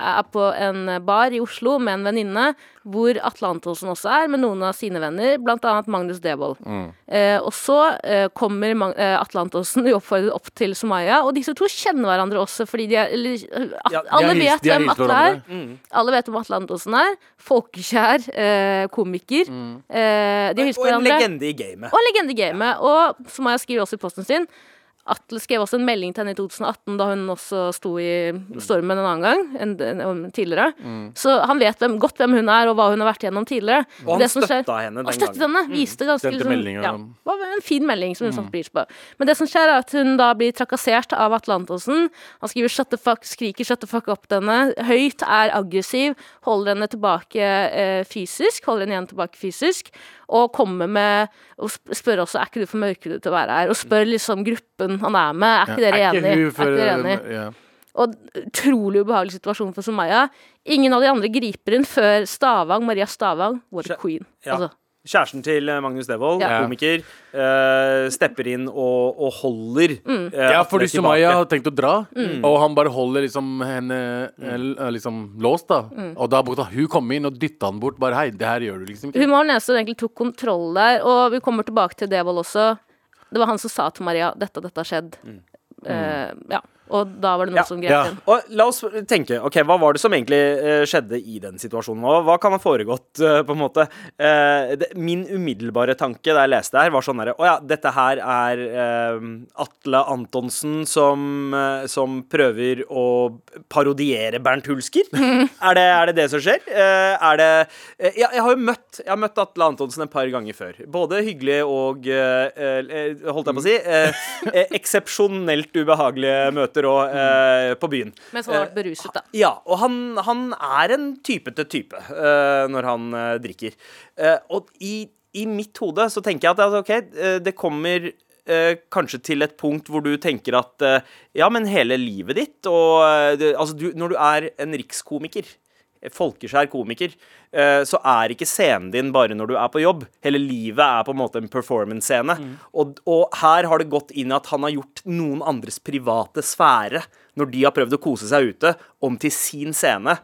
er på en bar i Oslo med en venninne, hvor Atle Antonsen også er, med noen av sine venner, bl.a. Magnus Devold. Eh, og så eh, kommer Mag eh, Atle Antonsen uoppfordret opp til Sumaya, og disse to kjenner hverandre også, fordi de er eller, at, Ja, de Alle er vet hvem Atle er. er. Alle vet hvem Atle Antonsen er. Folkekjær eh, komiker. Eh, de har hilst Og på en hverandre. legende i gamet. Og en legende i gamet. Og som jeg skriver også i posten sin Atle skrev også en melding til henne i 2018, da hun også sto i stormen en annen gang En, en, en tidligere. Så han vet hvem, godt hvem hun er, og hva hun har vært gjennom tidligere. Og han Det som skjer- støtta henne den gangen. henne. Viste ganske Sendte liksom, ja, var en fin melding som hun satte pris på. Men det som skjer, er at hun da blir trakassert av Atle Antonsen. Han skriver 'shut the fuck', skriker 'shut the fuck opp til henne. Høyt, er aggressiv, holder henne tilbake eh, fysisk. Holder henne igjen tilbake fysisk. Og kommer med Og spør også 'er ikke du for mørkhudet til å være her?' Og spør liksom gruppen han er med, 'er ikke dere Er enige?' Er ikke dere enige? Og utrolig ubehagelig situasjon for Sumaya. Ingen av de andre griper inn før Stavang, Maria Stavang, what a queen. Ja. Altså, Kjæresten til eh, Magnus Devold, Ja. komiker, uh, stepper inn og, og holder Mm. Uh, Ja, fordi Somaya Sumaya har tenkt å dra, og han bare holder liksom henne mm. liksom låst, da. Mm. Og da måtte hun komme inn og dytte han bort. Bare hei, det her gjør du liksom ikke. Hun var den eneste som egentlig tok kontroll der, og vi kommer tilbake til Devold også. Det var han som sa til Maria dette dette har skjedd. Eh, ja. Og da var det noen Ja. som grep Ja. inn. Og la oss tenke, ok, hva var det som egentlig eh, skjedde i den situasjonen? Hva, hva kan ha foregått, eh, på en måte? Eh, det, min umiddelbare tanke da jeg leste her, var sånn herre Å ja, dette her er eh, Atle Antonsen som, eh, som prøver å parodiere Bernt Hulsker? (laughs) er, det, er det det som skjer? Eh, er det eh, ja, Jeg har jo møtt Jeg har møtt Atle Antonsen et par ganger før. Både hyggelig og Holdt jeg på å si (laughs) eksepsjonelt ubehagelige møter og, eh, på byen. Mens han har vært beruset, da. Ja, og han, han er en typete type eh, når han eh, drikker. Eh, og i, i mitt hode så tenker jeg at altså, OK, eh, det kommer eh, kanskje til et punkt hvor du tenker at eh, ja, men hele livet ditt og eh, det, Altså, du, når du er en rikskomiker folkeskjær komiker, eh, så er ikke scenen din bare når du er på jobb. Hele livet er på en måte en performance-scene. Og, og her har det gått inn at han har gjort noen andres private sfære, når de har prøvd å kose seg ute, om til sin scene.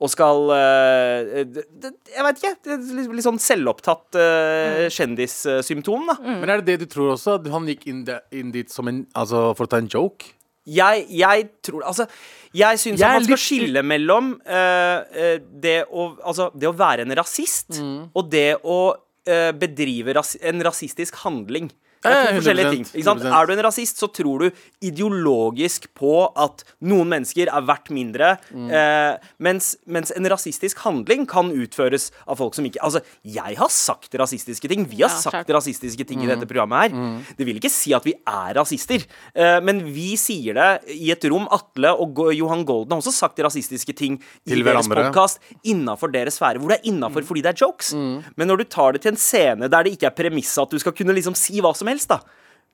Og skal eh, Jeg vet ikke. Litt, litt sånn selvopptatt uh, kjendissymptom, da. Men er det det du tror også? At han gikk inn, de, inn dit som en, altså, for å ta en joke? Jeg, jeg tror Altså, jeg syns man skal litt- skille mellom uh, det, å, altså, det å være en rasist Mm. og det å uh, bedrive ras en rasistisk handling. Det Ja, ja, forskjellige ting. Ikke sant? 100%. Er du en rasist, så tror du ideologisk på at noen mennesker er verdt mindre, Mm. eh, mens, mens en rasistisk handling kan utføres av folk som ikke Altså, jeg har sagt rasistiske ting. Vi har Ja, sagt klart. rasistiske ting i Mm. dette programmet her. Det vil ikke si at vi er rasister, eh, men vi sier det i et rom. Atle og Johan Golden har også sagt rasistiske ting i deres podkast innafor deres sfære, hvor det er innafor fordi det er jokes. Men når du tar det til en scene der det ikke er premisset at du skal kunne liksom si hva som helst, da.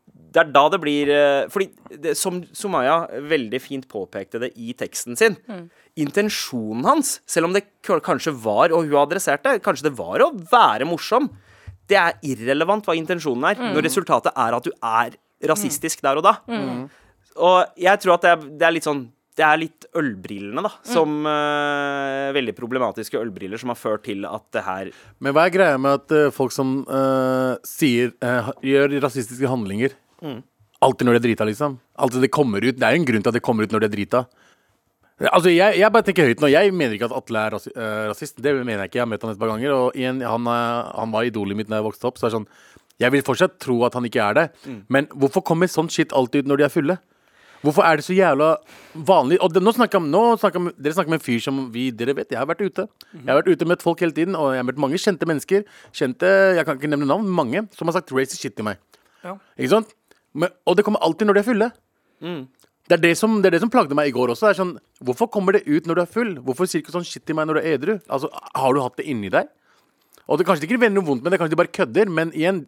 Det er da det blir eh, Fordi det, som Sumaya veldig fint påpekte det i teksten sin Intensjonen hans, selv om det kanskje var, og hun adresserte, kanskje det var å være morsom, det er irrelevant hva intensjonen er, når resultatet er at du er rasistisk der og da. Og jeg tror at det er, det er litt sånn det er litt ølbrillene, da. Som eh, Veldig problematiske ølbriller som har ført til at det her Men hva er greia med at uh, folk som uh, sier gjør rasistiske handlinger alltid når de er drita, liksom? Alltid det kommer ut. Det er en grunn til at det kommer ut når de er drita. Altså, jeg, jeg bare tenker høyt nå. Jeg mener ikke at Atle er rasi rasist. Det mener jeg ikke. Jeg har møtt han et par ganger. Og igjen, han, han var idolet mitt da jeg vokste opp. Så det er sånn Jeg vil fortsatt tro at han ikke er det. Men hvorfor kommer sånn shit alltid ut når de er fulle? Hvorfor er det så jævla vanlig? Og det, nå snakker, nå snakker, Dere snakker med en fyr som vi Dere vet, jeg har vært ute. Jeg har vært ute og møtt folk hele tiden, og jeg har møtt mange kjente mennesker. Kjente, Jeg kan ikke nevne navn, mange som har sagt racist shit til meg. Ja. Ikke sant? Men, og det kommer alltid når de er fulle. Det, er det, som, det er det som plagde meg i går også. Det er sånn, hvorfor kommer det ut når du er full? Hvorfor sier du ikke sånn shit til meg når du er edru? Altså, har du hatt det inni deg? Og det kanskje ikke vender noe vondt med det, kanskje de bare kødder, men igjen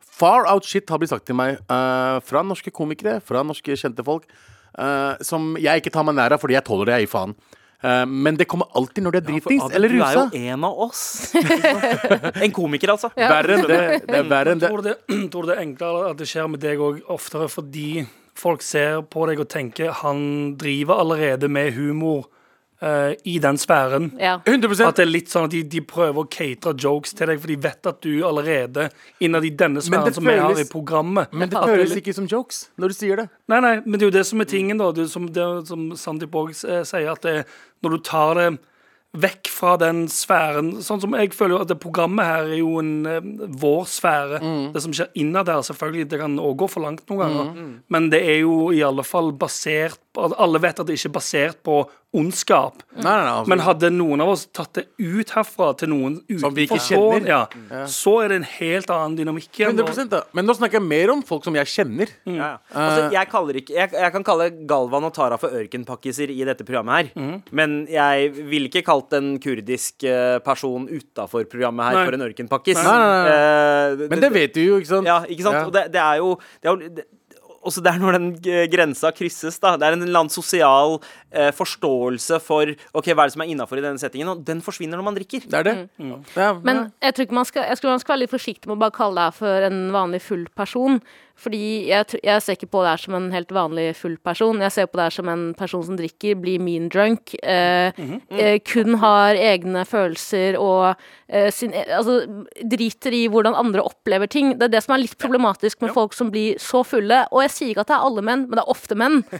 Far out shit har blitt sagt til meg uh, fra norske komikere, fra norske kjente folk, uh, som jeg ikke tar meg nær av fordi jeg tåler det, jeg gir faen. Uh, men det kommer alltid når de er dritings ja, eller Du er jo en av oss. (laughs) en komiker, altså. Verre enn det. Det er verre enn det. Tror du det, (clears throat) tror du det er enklere at det skjer med deg òg oftere fordi folk ser på deg og tenker han driver allerede med humor eh, i den sfæren? Ja. 100 At det er litt sånn at de, de prøver å catere jokes til deg, for de vet at du allerede innad i denne sfæren som vi har i programmet Men det føles ikke som jokes når du sier det. Nei, nei, men det er jo det som er tingen, da. Det er som, det, er som Sandeep òg sier, at det, når du tar det vekk fra den sfæren Sånn som jeg føler jo at det programmet her er jo en eh, vår sfære. Det som skjer innad der, selvfølgelig, det kan òg gå for langt noen ganger. Men det er jo i alle fall basert Alle vet at det ikke er basert på ondskap. Nei, nei, nei, altså. Men hadde noen av oss tatt det ut herfra til noen utenfor sånn, ja, ja, så er det en helt annen dynamikk igjen. 100 da. Men nå snakker jeg mer om folk som jeg kjenner. Ja, ja. Altså, jeg, kaller ikke, jeg, jeg kan kalle Galvan og Tara for ørkenpakkiser i dette programmet her. Men jeg ville ikke kalt en kurdisk eh, person utafor programmet her Nei. for en ørkenpakkis. Nei, nei, nei. Eh, Men det vet du jo, ikke sant? Ja, ikke sant? Ja. Og det, det er jo det er jo det, også det er når den grensa krysses, da. Det er en eller annen sosial eh, forståelse for Ok, hva er det som er innafor i denne settingen, og den forsvinner når man drikker. Det er det. Ja, Men ja. jeg tror ikke man skal, jeg tror man skal være litt forsiktig med å bare kalle deg for en vanlig full person. Fordi jeg, jeg ser ikke på det her som en helt vanlig full person. Jeg ser på det her som en person som drikker, blir mean drunk, eh, eh, kun har egne følelser og eh, sin, eh, altså, driter i hvordan andre opplever ting. Det er det som er litt problematisk med folk som blir så fulle. Og jeg sier ikke at det er alle menn, men det er ofte menn. (laughs)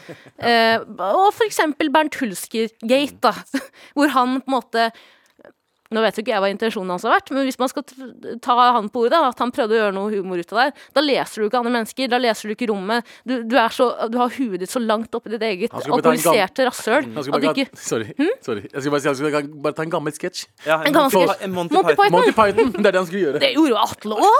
Eh, og for eksempel Bernt Hulsker-gate, da. (laughs) Hvor han på en måte nå vet jo ikke jeg hva intensjonen hans har vært, men hvis man skal ta han på ordet, at han prøvde å gjøre noe humor ut av det, da leser du ikke andre mennesker, da leser du ikke rommet. Du, du, er så, du har huet ditt så langt oppi ditt eget skulle en alkoholiserte rasshøl at du ikke Sorry. sorry, sorry. Jeg skal bare si han skulle bare ta en gammel sketsj. Ja, En gammel Monty- sketsj. en Monty Monty Python. Monty Python. Det er det han skulle gjøre. Det gjorde jo Atle òg!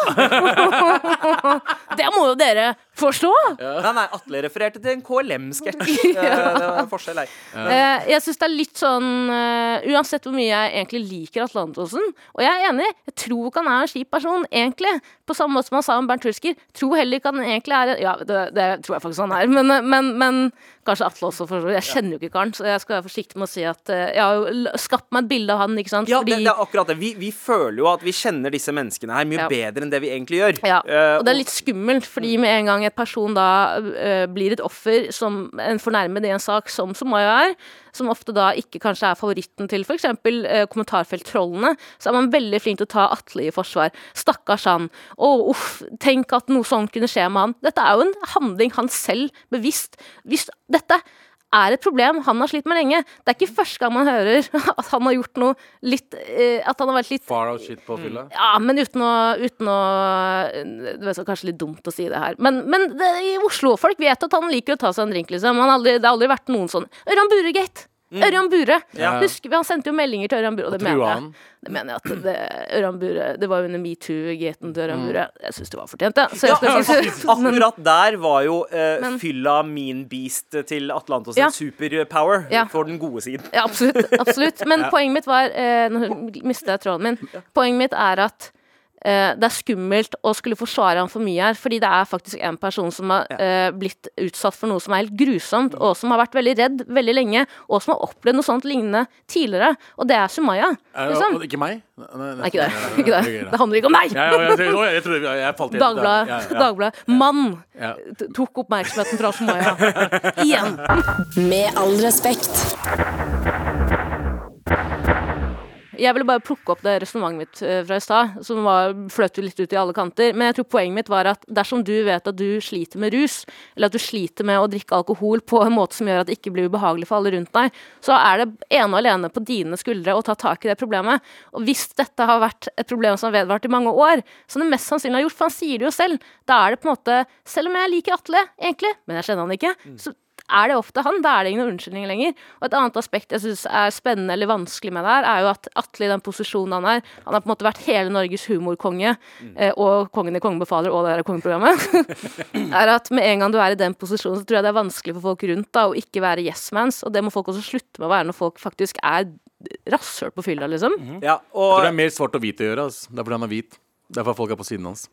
(laughs) det må jo dere forstå! Nei, nei, Atle refererte til en KLM-sketsj. (laughs) Eh, Det var en forskjell her. Eh, jeg syns det er litt sånn eh, Uansett hvor mye jeg egentlig liker Atle Antonsen, og jeg er enig, jeg tror ikke han er en kjip person, egentlig. På samme måte som han sa om Bernt Hulsker. Tror heller ikke han egentlig er Ja, det, det tror jeg faktisk han er, men, men, men kanskje Atle også, for. Jeg kjenner jo ikke karen, så jeg skal være forsiktig med å si at eh, jeg har jo skapt meg et bilde av han, ikke sant? Ja, det, Fordi det er akkurat det. Vi, vi føler jo at vi kjenner disse menneskene her mye Ja. bedre enn det vi egentlig gjør. Ja, Eh, og det er litt skummelt, fordi med en gang et person da uh, blir et offer som en fornærmet i en sak, som Sumaya er, som ofte da ikke kanskje er favoritten til f.eks. Eh, kommentarfelttrollene, så er man veldig flink til å ta Atle i forsvar. Stakkars han. Å, uff, tenk at noe sånt kunne skje med han. Dette er jo en handling han selv bevisst Hvis dette er et problem han har slitt med lenge. Det er ikke første gang man hører (laughs) at han har gjort noe litt eh, At han har vært litt Far out shit på fylla. ja, men uten å, uten å Det er kanskje litt dumt å si det her. Men, men det, i Oslo, folk vet at han liker å ta seg en drink, liksom. Han har aldri, det har aldri vært noen sånn Ørjan! Ørjan Bure. Ja. Husker vi, Han sendte jo meldinger til Ørjan Bure, og det mener jeg. Det mener jeg at det, Ørjan Bure Det var jo under metoo-gaten til Ørjan Bure. Jeg syns det var fortjent, jeg. Si- (laughs) Akkurat der var jo uh, Men- fylla mean beast til Atle Antonsen Ja. superpower Ja. for den gode siden. Ja, absolutt. absolutt. (laughs) Men poenget mitt var uh, Nå mista jeg tråden min. Poenget mitt er at det er skummelt å skulle forsvare han for mye her, fordi det er faktisk en person som har eh, blitt utsatt for noe som er helt grusomt, og som har vært veldig redd veldig lenge, og som har opplevd noe sånt lignende tidligere, og det er Sumaya. Liksom. det Ikke meg? Nei, nei, Nei, ikke det. nei, nei, Ikke det. nei, nei. Det handler ikke om meg! Ja, ja, jeg, jeg, jeg, jeg, jeg falt helt ut der. Dagbladet. Ja, ja. Dagbladet. Mann tok oppmerksomheten fra Sumaya. (laughs) Igjen. Med all respekt. Jeg ville bare plukke opp det resonnementet mitt eh, fra i stad, som var, fløt litt ut i alle kanter. Men jeg tror poenget mitt var at dersom du vet at du sliter med rus, eller at du sliter med å drikke alkohol på en måte som gjør at det ikke blir ubehagelig for alle rundt deg, så er det ene og alene på dine skuldre å ta tak i det problemet. Og hvis dette har vært et problem som har vedvart i mange år, som det mest sannsynlig har gjort, for han sier det jo selv, da er det på en måte Selv om jeg liker Atle, egentlig, men jeg kjenner han ikke, så er det ofte han. Da er det ingen unnskyldning lenger. Og et annet aspekt jeg syns er spennende eller vanskelig med det her, er jo at Atle i den posisjonen han er Han har på en måte vært hele Norges humorkonge, mm. og kongen i Kongen befaler og det der kongeprogrammet. (laughs) er at med en gang du er i den posisjonen, så tror jeg det er vanskelig for folk rundt da å ikke være yes-mans, og det må folk også slutte med å være når folk faktisk er rasshøl på fylla, liksom. Ja, Jeg tror det er mer svart og hvit å gjøre. Altså. Det er fordi han er hvit. Derfor er folk er på siden hans.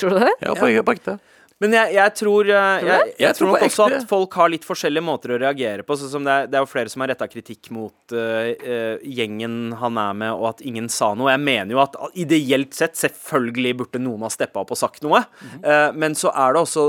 Tror du det? Ja, på, på ekte. Men jeg, jeg tror eh, jeg, jeg, Jeg tror nok også at folk har litt forskjellige måter å reagere på. Sånn som det, er, det er jo flere som har retta kritikk mot uh, uh, gjengen han er med, og at ingen sa noe. Jeg mener jo at ideelt sett, selvfølgelig burde noen ha steppa opp og sagt noe. Eh, men så er det også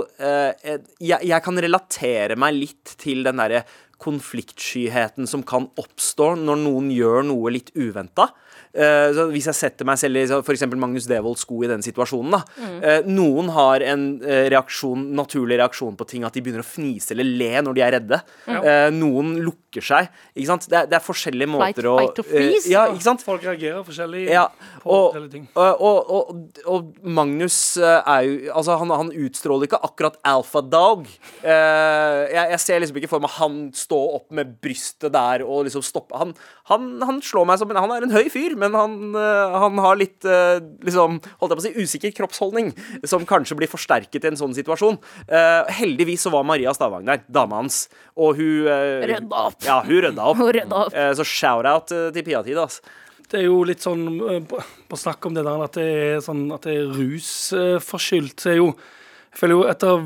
jeg kan relatere meg litt til den derre konfliktskyheten som kan oppstå når noen gjør noe litt uventa. Eh, så hvis jeg setter meg selv i f.eks. for eksempel Magnus Devolds sko i den situasjonen, da. Eh, noen har en eh, reaksjon, naturlig reaksjon på ting, at de begynner å fnise eller le når de er redde. Eh, noen lukker seg. Ikke sant? Det er, det er forskjellige Fight- måter å fight or freeze. Ja, ikke sant? Folk reagerer forskjellig Ja, på forskjellige ting. og, og, og, og Magnus er jo Altså, han, han utstråler ikke akkurat alpha dog. Eh, jeg, jeg ser liksom ikke for meg han stå opp med brystet der og liksom stoppe Han, han, han slår meg som en Han er en høy fyr, men han, eh, han har litt eh, liksom Holdt jeg på å si usikker kroppsholdning, som kanskje blir forsterket i en sånn situasjon. Eh, heldigvis så var Maria Stavang der, dama hans, og hun Rydda opp. Ja, hun rydda opp. (laughs) Hun rydda opp. Så shout-out til Pia-tid, altså. Det er jo litt sånn på, snakk om det der at det er sånn at det er rusforskyldt. Så er jo Jeg føler jo et av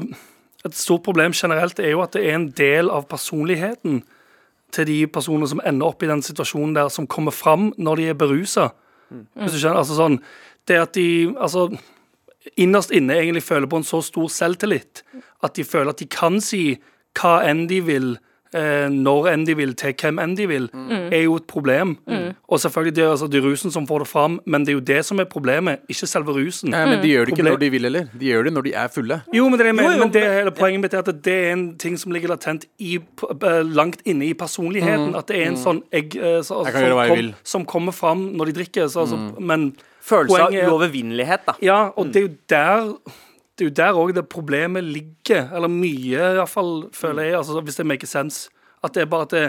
Et stort problem generelt er jo at det er en del av personligheten til de personene som ender opp i den situasjonen der, som kommer fram når de er berusa. Skjønner, altså sånn Det at de altså innerst inne egentlig føler på en så stor selvtillit at de føler at de kan si hva enn de vil, når enn de vil, til hvem enn de vil, er jo et problem. Og selvfølgelig det er altså det er rusen som får det fram, men det er jo det som er problemet, ikke selve rusen. Nei, men de gjør det ikke Problem- når de vil heller. De gjør det når de er fulle. Jo, men det, er det Jo, jo, men det hele poenget mitt er at det er en ting som ligger latent i, eh, langt inne i personligheten. At det er en sånn egg eh, så, altså, Jeg som, kom. Mm. som kommer fram når de drikker. Så, altså, Men Følelse av Poenget er- uovervinnelighet, da. ja, og det er jo der det er jo der òg det problemet ligger. Eller mye, iallfall, føler jeg. Altså, hvis det maker sense. At det er bare at, det,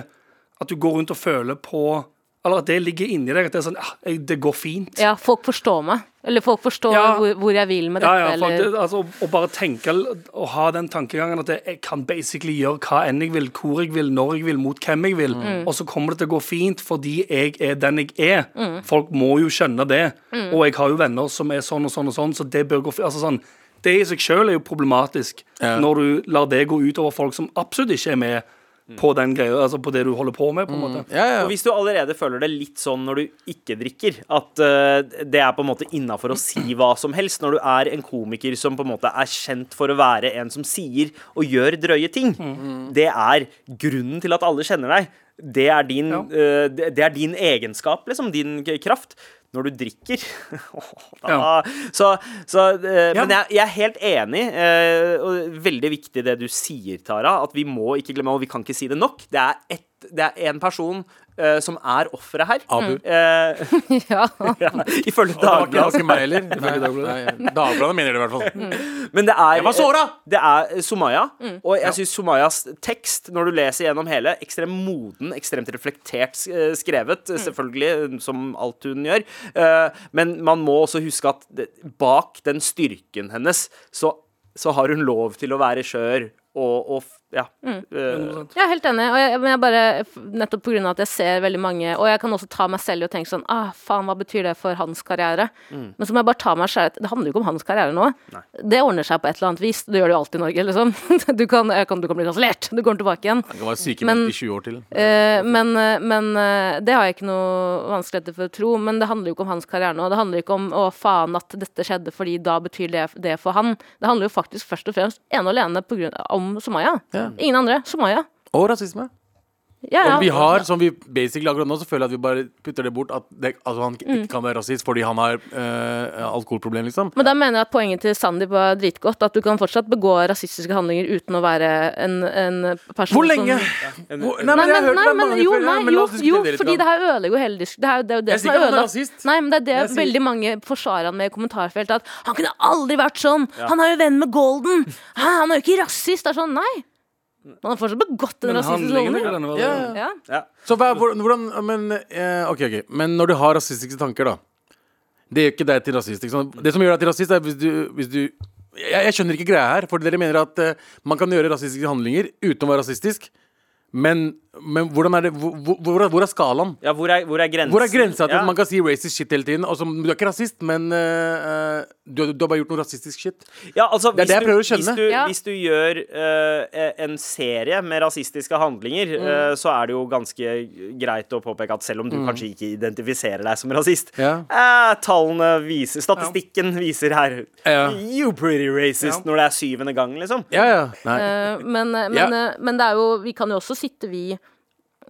at du går rundt og føler på Eller at det ligger inni deg. At det er sånn ah, Det går fint. Ja, folk forstår meg. Eller folk forstår Ja. hvor, hvor jeg vil med dette. Ja, ja, for eller det, altså, å bare tenke og ha den tankegangen at jeg- kan basically gjøre hva enn jeg vil, hvor jeg vil, når jeg vil, mot hvem jeg vil, Mm. og så kommer det til å gå fint fordi jeg er den jeg er. Folk må jo skjønne det. Mm. Og jeg har jo venner som er sånn og sånn og sånn, så det bør gå fint. Altså, sånn, det i seg sjøl er jo problematisk Ja. når du lar det gå ut over folk som absolutt ikke er med på den greia, altså på det du holder på med, på en måte. Ja, ja. Og hvis du allerede føler det litt sånn når du ikke drikker, at uh, det er på en måte innafor å si hva som helst, når du er en komiker som på en måte er kjent for å være en som sier og gjør drøye ting, det er grunnen til at alle kjenner deg. Det er din, Ja. uh, det det er din egenskap, liksom. Din kraft. Når du drikker. (laughs) Da, Så, så eh, Men jeg, jeg er helt enig, eh, og veldig viktig det du sier, Tara, at vi må ikke glemme, og vi kan ikke si det nok, det er, et, det er en person eh, som er offeret her. Abu. Eh, (laughs) Ja. (laughs) ja, ifølge Dagbladet. mener det i hvert fall. Men det er Jeg var såra! Det er Somaya, mm. og jeg syns Somayas tekst, når du leser gjennom hele, ekstremt moden, ekstremt reflektert eh, skrevet, mm. selvfølgelig, som alt hun gjør. Eh, Men man må også huske at det, bak den styrken hennes, så, så har hun lov til å være skjør og, og ja. eh, Jeg er helt enig, og jeg, men jeg bare, nettopp av at jeg ser veldig mange Og jeg kan også ta meg selv i å tenke sånn Ah, faen, hva betyr det for hans karriere? Men så må jeg bare ta meg selv Det handler jo ikke om hans karriere nå. Det ordner seg på et eller annet vis. Det gjør det jo alltid i Norge, liksom. (laughs) Du kan, jeg kan, du kan bli kansellert. Du kommer tilbake igjen. Han kan være sykemeldt i 20 år til. Uh, men, eh, men uh, det har jeg ikke noe vanskeligheter for å tro. Men det handler jo ikke om hans karriere nå. Det handler ikke om å faen at dette skjedde fordi da betyr det det for han. Det handler jo faktisk først og fremst ene og alene på grunn, om Sumaya. Ingen andre. Sumaya. Og rasisme. Ja, ja. Og vi har, som vi basically akkurat nå, så føler jeg at vi bare putter det bort. At det, altså han Mm. ikke kan være rasist fordi han har øh, alkoholproblem, liksom. Men da mener jeg at poenget til Sandeep var dritgodt. At du kan fortsatt begå rasistiske handlinger uten å være en, en person Hvor lenge? som Hvor, Nei, jeg har men, hørt nei, det mange jo, før, ja, nei, men jo, jo, fordi det her ødelegger jo hele diskusjonen. Det er, det er jo det Jeg som er ødelagt. Nei, men det er det Jeg sier- veldig mange forsvarer han med i kommentarfeltet. At han kunne aldri vært sånn! Han er jo venn med Golden! (laughs) Han er jo ikke rasist! Det er sånn, nei! Han har fortsatt begått en rasistisk holdning. Ja, ja. Ja. Så hva, hvordan Men eh, okay. ok. Men når du har rasistiske tanker, da. Det gjør ikke deg til rasist. Ikke sant? Det som gjør deg til rasist, er hvis du, hvis du jeg, jeg skjønner ikke greia her. For dere mener at eh, man kan gjøre rasistiske handlinger uten å være rasistisk. Men, men hvordan er det hvor, hvor, hvor er skalaen? ja, hvor er, hvor er grensen? Hvor er grensa til Ja. at man kan si racist shit hele tiden? Også, du er ikke rasist, men eh, eh, du, du har bare gjort noe rasistisk shit. Ja, altså, Det er det jeg du- prøver å skjønne. Hvis du, Ja. hvis du gjør uh, en serie med rasistiske handlinger, Mm. uh, så er det jo ganske greit å påpeke at selv om du kanskje ikke identifiserer deg som rasist Ja. eh, Tallene viser Statistikken viser her Ja. You pretty racist når det er syvende gang, liksom. Ja, ja. Nei. Men, men, men det er jo Vi kan jo også sitte, vi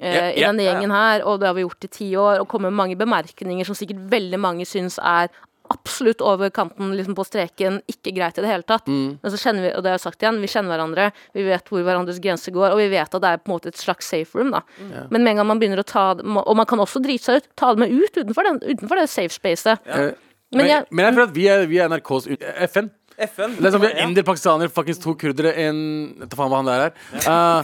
eh, Ja, i denne gjengen her, og det har vi gjort i ti år, og kommer med mange bemerkninger som sikkert veldig mange syns er absolutt over kanten, liksom på streken, ikke greit i det hele tatt. Mm. Men så kjenner vi, og det har jeg sagt igjen, vi kjenner hverandre, vi vet hvor hverandres grenser går, og vi vet at det er på en måte et slags safe room, da. Mm. Men med en gang man begynner å ta det Og man kan også drite seg ut, ta det med ut utenfor, den, utenfor det safe spacet. Yeah. Men men, jeg- men jeg føler at vi er, vi er NRKs FN. FN. Det er som vi har Ja. inder, pakistanere, fuckings to kurdere, en Vet faen hva han der er. Uh,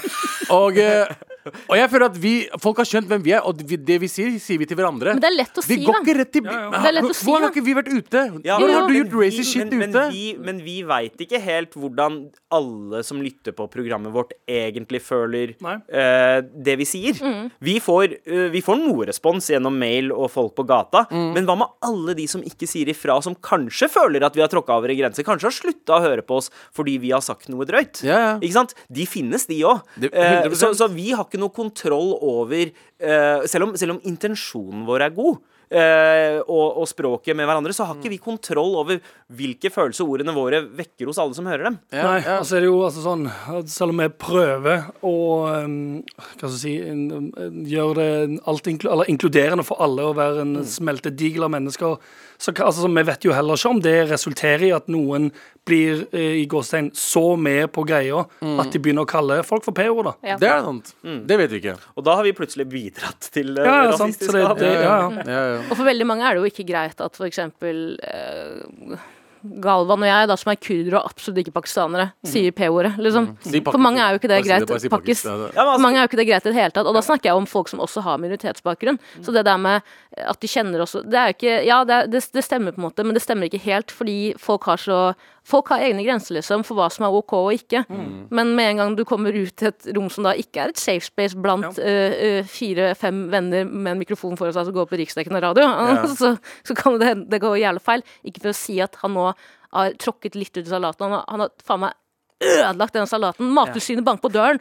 og, eh, (laughs) og jeg føler at vi Folk har skjønt hvem vi er, og vi, det vi sier, sier vi til hverandre. Men det er lett å vi si, går da. ikke rett til Ja, ja. Det er lett å si, Hvordan har ikke vi vært ute? Ja, Hvordan men- har du gjort racist vi- shit men, ute? Men vi, men vi veit ikke helt hvordan alle som lytter på programmet vårt, egentlig føler eh, det vi sier. Mm. Vi, får, uh, vi får noe respons gjennom mail og folk på gata, Mm. men hva med alle de som ikke sier ifra, som kanskje føler at vi har tråkka over en grenser, kanskje har slutta å høre på oss fordi vi har sagt noe drøyt? Ikke sant? De finnes, de òg. Det- Eh, 100%. så, så vi har ikke noe kontroll over eh, selv, om, selv om intensjonen vår er god. Uh, og, og språket med hverandre, så har ikke vi kontroll over hvilke følelser ordene våre vekker hos alle som hører dem. Ja, Nei, ja. altså er det jo altså sånn at Selv om vi prøver å um, hva skal jeg si, gjøre det alt inklu eller inkluderende for alle og være en smeltedigel av mennesker, så altså, vi vet jo heller ikke om det resulterer i at noen blir eh, i gåstein så med på greia at de begynner å kalle folk for p-ord. da. Ja. Det er sant. Det vet vi ikke. Og da har vi plutselig bidratt til eh, Ja, ja, sant, så det, det, ja, ja. Ja, ja. (laughs) Og for veldig mange er det jo ikke greit at eksempel eh, Galvan og jeg, da, som er kurdere og absolutt ikke pakistanere, sier P-ordet, liksom. Si For mange er jo ikke det greit. Pakis. For altså, mange er jo ikke det greit i det hele tatt. Og da snakker jeg om folk som også har minoritetsbakgrunn. Så det der med at de kjenner også Det er jo ikke Ja, det, det, det stemmer på en måte, men det stemmer ikke helt fordi folk har så Folk har egne grenser, liksom, for hva som er OK og ikke. Men med en gang du kommer ut til et rom som da ikke er et safe space blant ja. uh, fire-fem venner med en mikrofon foran seg som går på riksdekkende radio, (laughs) så, så kan det det gå jævlig feil. Ikke for å si at han nå har tråkket litt ut i salaten. Han har, han har faen meg ødelagt den salaten. Mattilsynet banker på døren.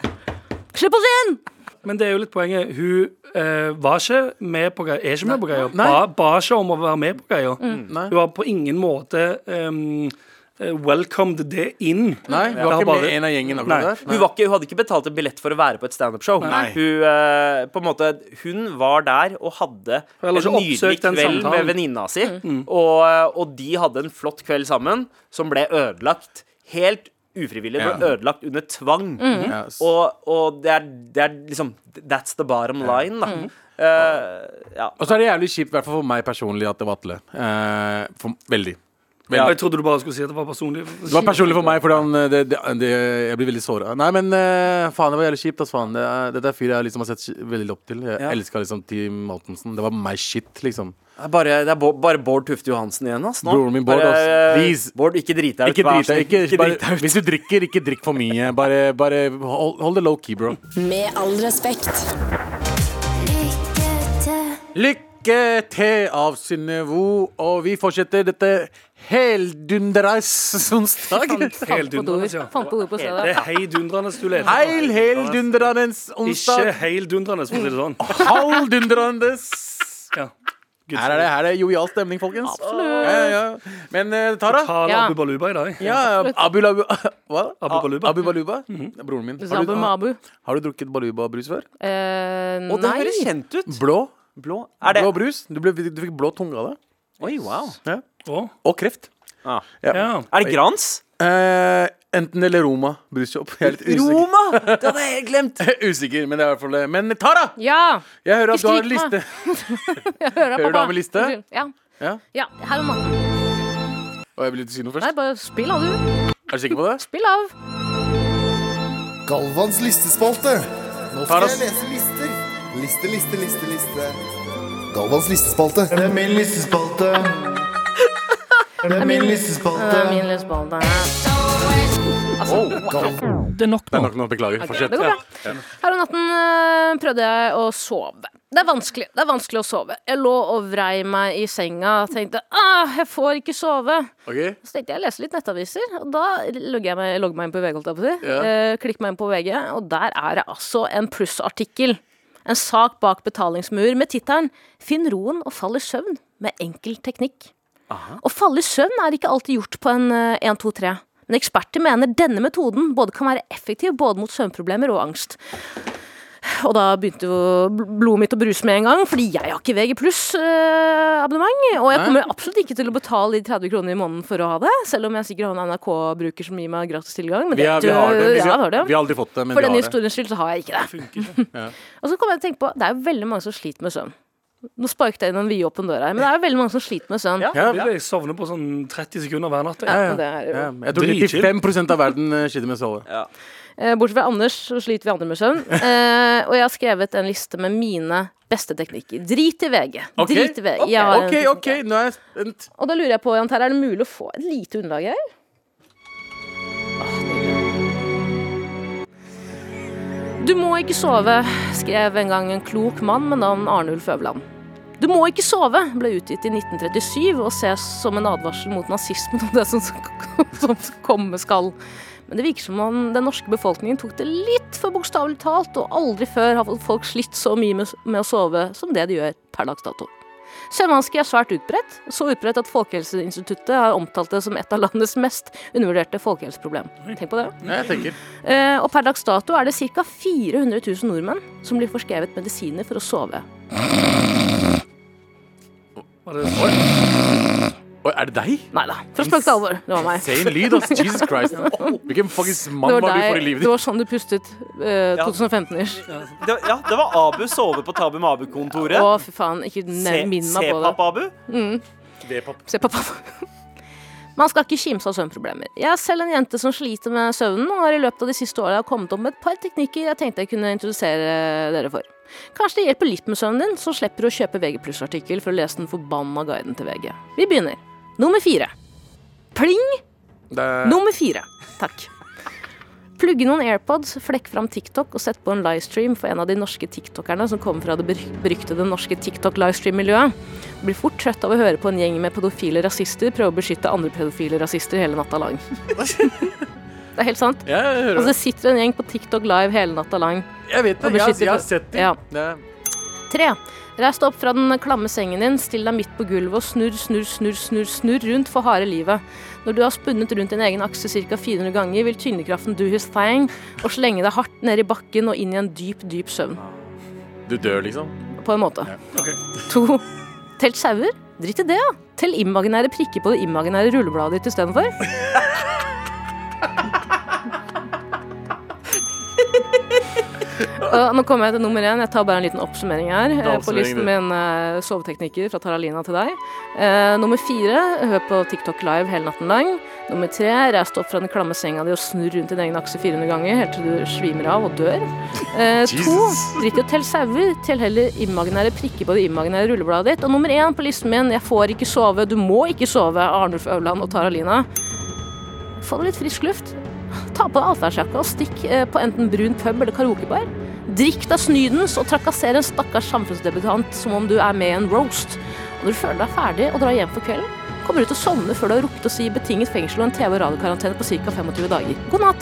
Slipp oss inn! Men det er jo litt poenget. Hun eh, var ikke med på greia, er ikke med på greia. Ba, ba ikke om å være med på greia. Mm. Hun har på ingen måte ehm, eh, welcomed det inn. Nei, Hun var ikke bare- med en av gjengen. Hun, var ikke, hun hadde ikke betalt en billett for å være på et standup-show. Hun, Nei. eh, på en måte, hun var der og hadde en nydelig kveld med venninna si. Og, eh, og de hadde en flott kveld sammen som ble ødelagt helt ufrivillig. Ble Ja. ødelagt under tvang. Mm. Yes. Og, og det, er, det er liksom That's the bottom line, da. Eh, ja. Og så er det jævlig kjipt, i hvert fall for meg personlig, at det var Atle. Uh, for, veldig. ja. Jeg trodde du bare skulle si at det var personlig. Det var personlig for meg, fordi det, det, det, jeg blir veldig såra. Nei, men uh, faen, det var jævlig kjipt. ass, faen. Det er, dette er fyr jeg liksom har sett veldig opp til. Jeg Ja. elska liksom Team Altensen Det var my shit, liksom. Det er bare, det er Bo- bare Bård Tufte Johansen igjen, ass. Nå. Broren min Bård, Bare, ass. eh, Please. Bård, ikke drit deg ut. Ikke drit deg. Ikke, Ikke bare, drit deg ut. hvis du drikker, ikke drikk for mye. Bare, bare hold, hold det low key, bro. Med all respekt. Lykke til av Synnevo, og vi fortsetter dette heldundras onsdag. Fant på ord, ja. fant på ord på Det er heidundrende du leser. Heil heldundrende Ikke onsdag. heildundrende, for å si det sånn. (laughs) Halvdundrende. Ja. Her er det, her er det jovial stemning, folkens. Ja, ja, ja. Men eh, Tara? Total Ja. Abu Baluba i dag. Ja, Abu Labu (laughs) Hva? Abu Baluba. Abu Baluba? Det er broren min. Du, har, Mabu. har du drukket Baluba-brus før? Eh, Og det nei. høres kjent ut. Blå? Blå. Er det Blå brus? Du, ble, du fikk blå tunge av det. Oi, wow. Ja. Å, Og kreft. Ah. Ja. ja. Er det Grans? Eh, enten eller Roma brusshop. Jeg er litt usikker. Roma! (laughs) Det hadde jeg helt glemt. usikker, men det er i hvert fall det. Men Tara! Ja! Jeg hører at du har en liste. (laughs) Jeg hører, Hører du av med liste? Ja. Ja. ja. Her om natten. Og jeg vil ikke si noe Nei, først. bare spill av, du. Er du sikker på det? Spill av. Galvans listespalte. Nå skal Taras. jeg lese lister. Liste, liste, liste, liste. Galvans listespalte. Det er min listespalte. Det er min Det listespalte. er min listespalte. Altså, wow. Det er nok Det er nå. nok nå. Beklager. Okay, Fortsett. Ja. Her om natten øh, prøvde jeg å sove. Det er vanskelig det er vanskelig å sove. Jeg lå og vrei meg i senga og tenkte ah, jeg får ikke sove. Okay. Så tenkte jeg jeg leser litt nettaviser, og da logger jeg meg, logger meg inn på VG. holdt jeg på å. Ja. Eh, klikker meg inn på VG, og der er det altså en plussartikkel. En sak bak betalingsmur med tittelen 'Finn roen og fall i søvn med enkel teknikk'. Å falle i søvn er ikke alltid gjort på en eh, 1, 2, 3. Men eksperter mener denne metoden både kan være effektiv både mot søvnproblemer og angst. Og da begynte jo blodet mitt å bruse med en gang, fordi jeg har ikke VG pluss-abonnement. og jeg kommer absolutt ikke til å betale de 30 kroner i måneden for å ha det, selv om jeg sikkert har en NRK-bruker som gir meg gratis tilgang. Men Vi, det, er, vi har det. Vi, Ja, har det. vi har aldri fått det, men For vi har det. historiens skyld så har jeg ikke det. Ja. (laughs) Og så kommer jeg til å tenke på, det er jo veldig mange som sliter med søvn. Nå sparket jeg inn en vidåpen dør her, men det er jo veldig mange som sliter med søvn. Ja. Ja, Jeg sovner på sånn 30 sekunder hver natt. Ja, ja. det er jo Ja, jeg tror 95% av verden eh, sliter med å sove. Ja. Bortsett fra Anders, så sliter vi andre med søvn. Eh, og jeg har skrevet en liste med mine beste teknikker. Drit i VG. Drit i VG. ok, Jeg har en OK, OK, nå er jeg spent. Og da lurer jeg på, Jan Terje, er det mulig å få et lite underlag her? Du må ikke sove, skrev en gang en klok mann med navn Arnulf Øverland. Du må ikke sove ble utgitt i 1937 og ses som en advarsel mot nazismen og det som, (laughs) som komme skal. Men det virker som om den norske befolkningen tok det litt for bokstavelig talt, og aldri før har folk slitt så mye med, med å sove som det de gjør per dags dato. Søvnvansker er svært utbredt, så utbredt at Folkehelseinstituttet har omtalt det som et av landets mest undervurderte folkehelseproblem. Tenk på det. Ja, jeg tenker. Eh, og per dags dato er det ca. 400 000 nordmenn som blir forskrevet medisiner for å sove. Var det Oi, er det deg? Nei da, fra spøk til alvor. Det var meg. Same lyd, ass. Jesus Christ. (laughs) Hvilken fuckings mann var, var, du for i livet ditt? det var sånn du pustet eh, 2015-ish. Det, ja, det var Abu sove på Tabu med Abu-kontoret. Å, fy faen. Ikke Se, nevn minn meg på det. C-papp-Abu. Se på pappa. Man skal ikke kimse av søvnproblemer. Jeg er selv en jente som sliter med søvnen, og har i løpet av de siste årene kommet opp med et par teknikker jeg tenkte jeg kunne introdusere dere for. Kanskje det hjelper litt med søvnen din, så slipper du å kjøpe VG artikkel for å lese den forbanna guiden til VG. Vi begynner. Nummer fire. Pling! Det er- Nummer fire. Takk. Plugge noen AirPods, flekk fram TikTok og sett på en livestream for en av de norske tiktokerne som kommer fra det bery- beryktede norske TikTok-livestream-miljøet. Blir fort trøtt av å høre på en gjeng med pedofile rasister prøve å beskytte andre pedofile rasister hele natta lang. Det er helt sant. Ja, jeg hører Altså, det. sitter en gjeng på TikTok live hele natta lang. Jeg vet det. Jeg, jeg har sett det. Ja. det. Tre. Reis deg opp fra den klamme sengen din, still deg midt på gulvet og snurr, snurr, snurr, snurr, snurr rundt for harde livet. Når du har spunnet rundt din egen akse ca. 400 ganger, vil tyngdekraften do his thing og slenge deg hardt ned i bakken og inn i en dyp, dyp søvn. Du dør, liksom. På en måte. Ok. To. Telt sauer? Drit i det, da. Tell imaginære prikker på det imaginære rullebladet ditt istedenfor. (laughs) nå kommer jeg til nummer én. Jeg tar bare en liten oppsummering her. eh, På listen min eh, soveteknikker fra Taralina til deg. Eh, nummer fire, hør på TikTok live hele natten lang. Nummer tre, reis deg opp fra den klamme senga di og snurr rundt din egen akse 400 ganger helt til du svimer av og dør. (laughs) To, drit i å telle sauer. Tell heller imaginære prikker på det imaginære rullebladet ditt. Og nummer én på listen min, jeg får ikke sove, du må ikke sove, Arnulf Øvland og Taralina. Få deg litt frisk luft. Ta på deg atferdsjakka og stikk på enten brun pub eller karaokebar. Drikk deg snydens og trakasser en stakkars samfunnsdebutant som om du er med i en roast. Og når du føler deg ferdig og drar hjem for kvelden, kommer du til å sovne før du har rukket å si betinget fengsel og en TV- og radiokarantene på ca. 25 dager. God natt.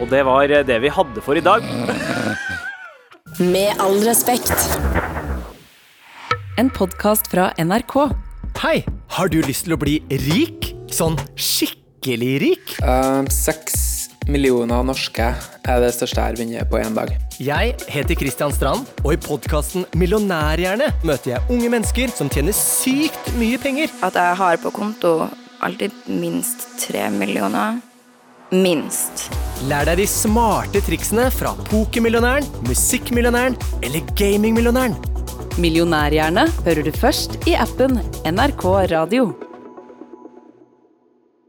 Og det var det vi hadde for i dag. Med all respekt. En podkast fra NRK. Hei, har du lyst til å bli rik? Sånn skikkelig rik? Seks Seks millioner norske er det største jeg har vunnet på én dag. Jeg heter Kristian Strand, og i podkasten Millionærhjerne møter jeg unge mennesker som tjener sykt mye penger. At jeg har på konto alltid minst tre millioner. Minst. Lær deg de smarte triksene fra pokermillionæren, musikkmillionæren eller gamingmillionæren. Millionærhjerne hører du først i appen NRK Radio.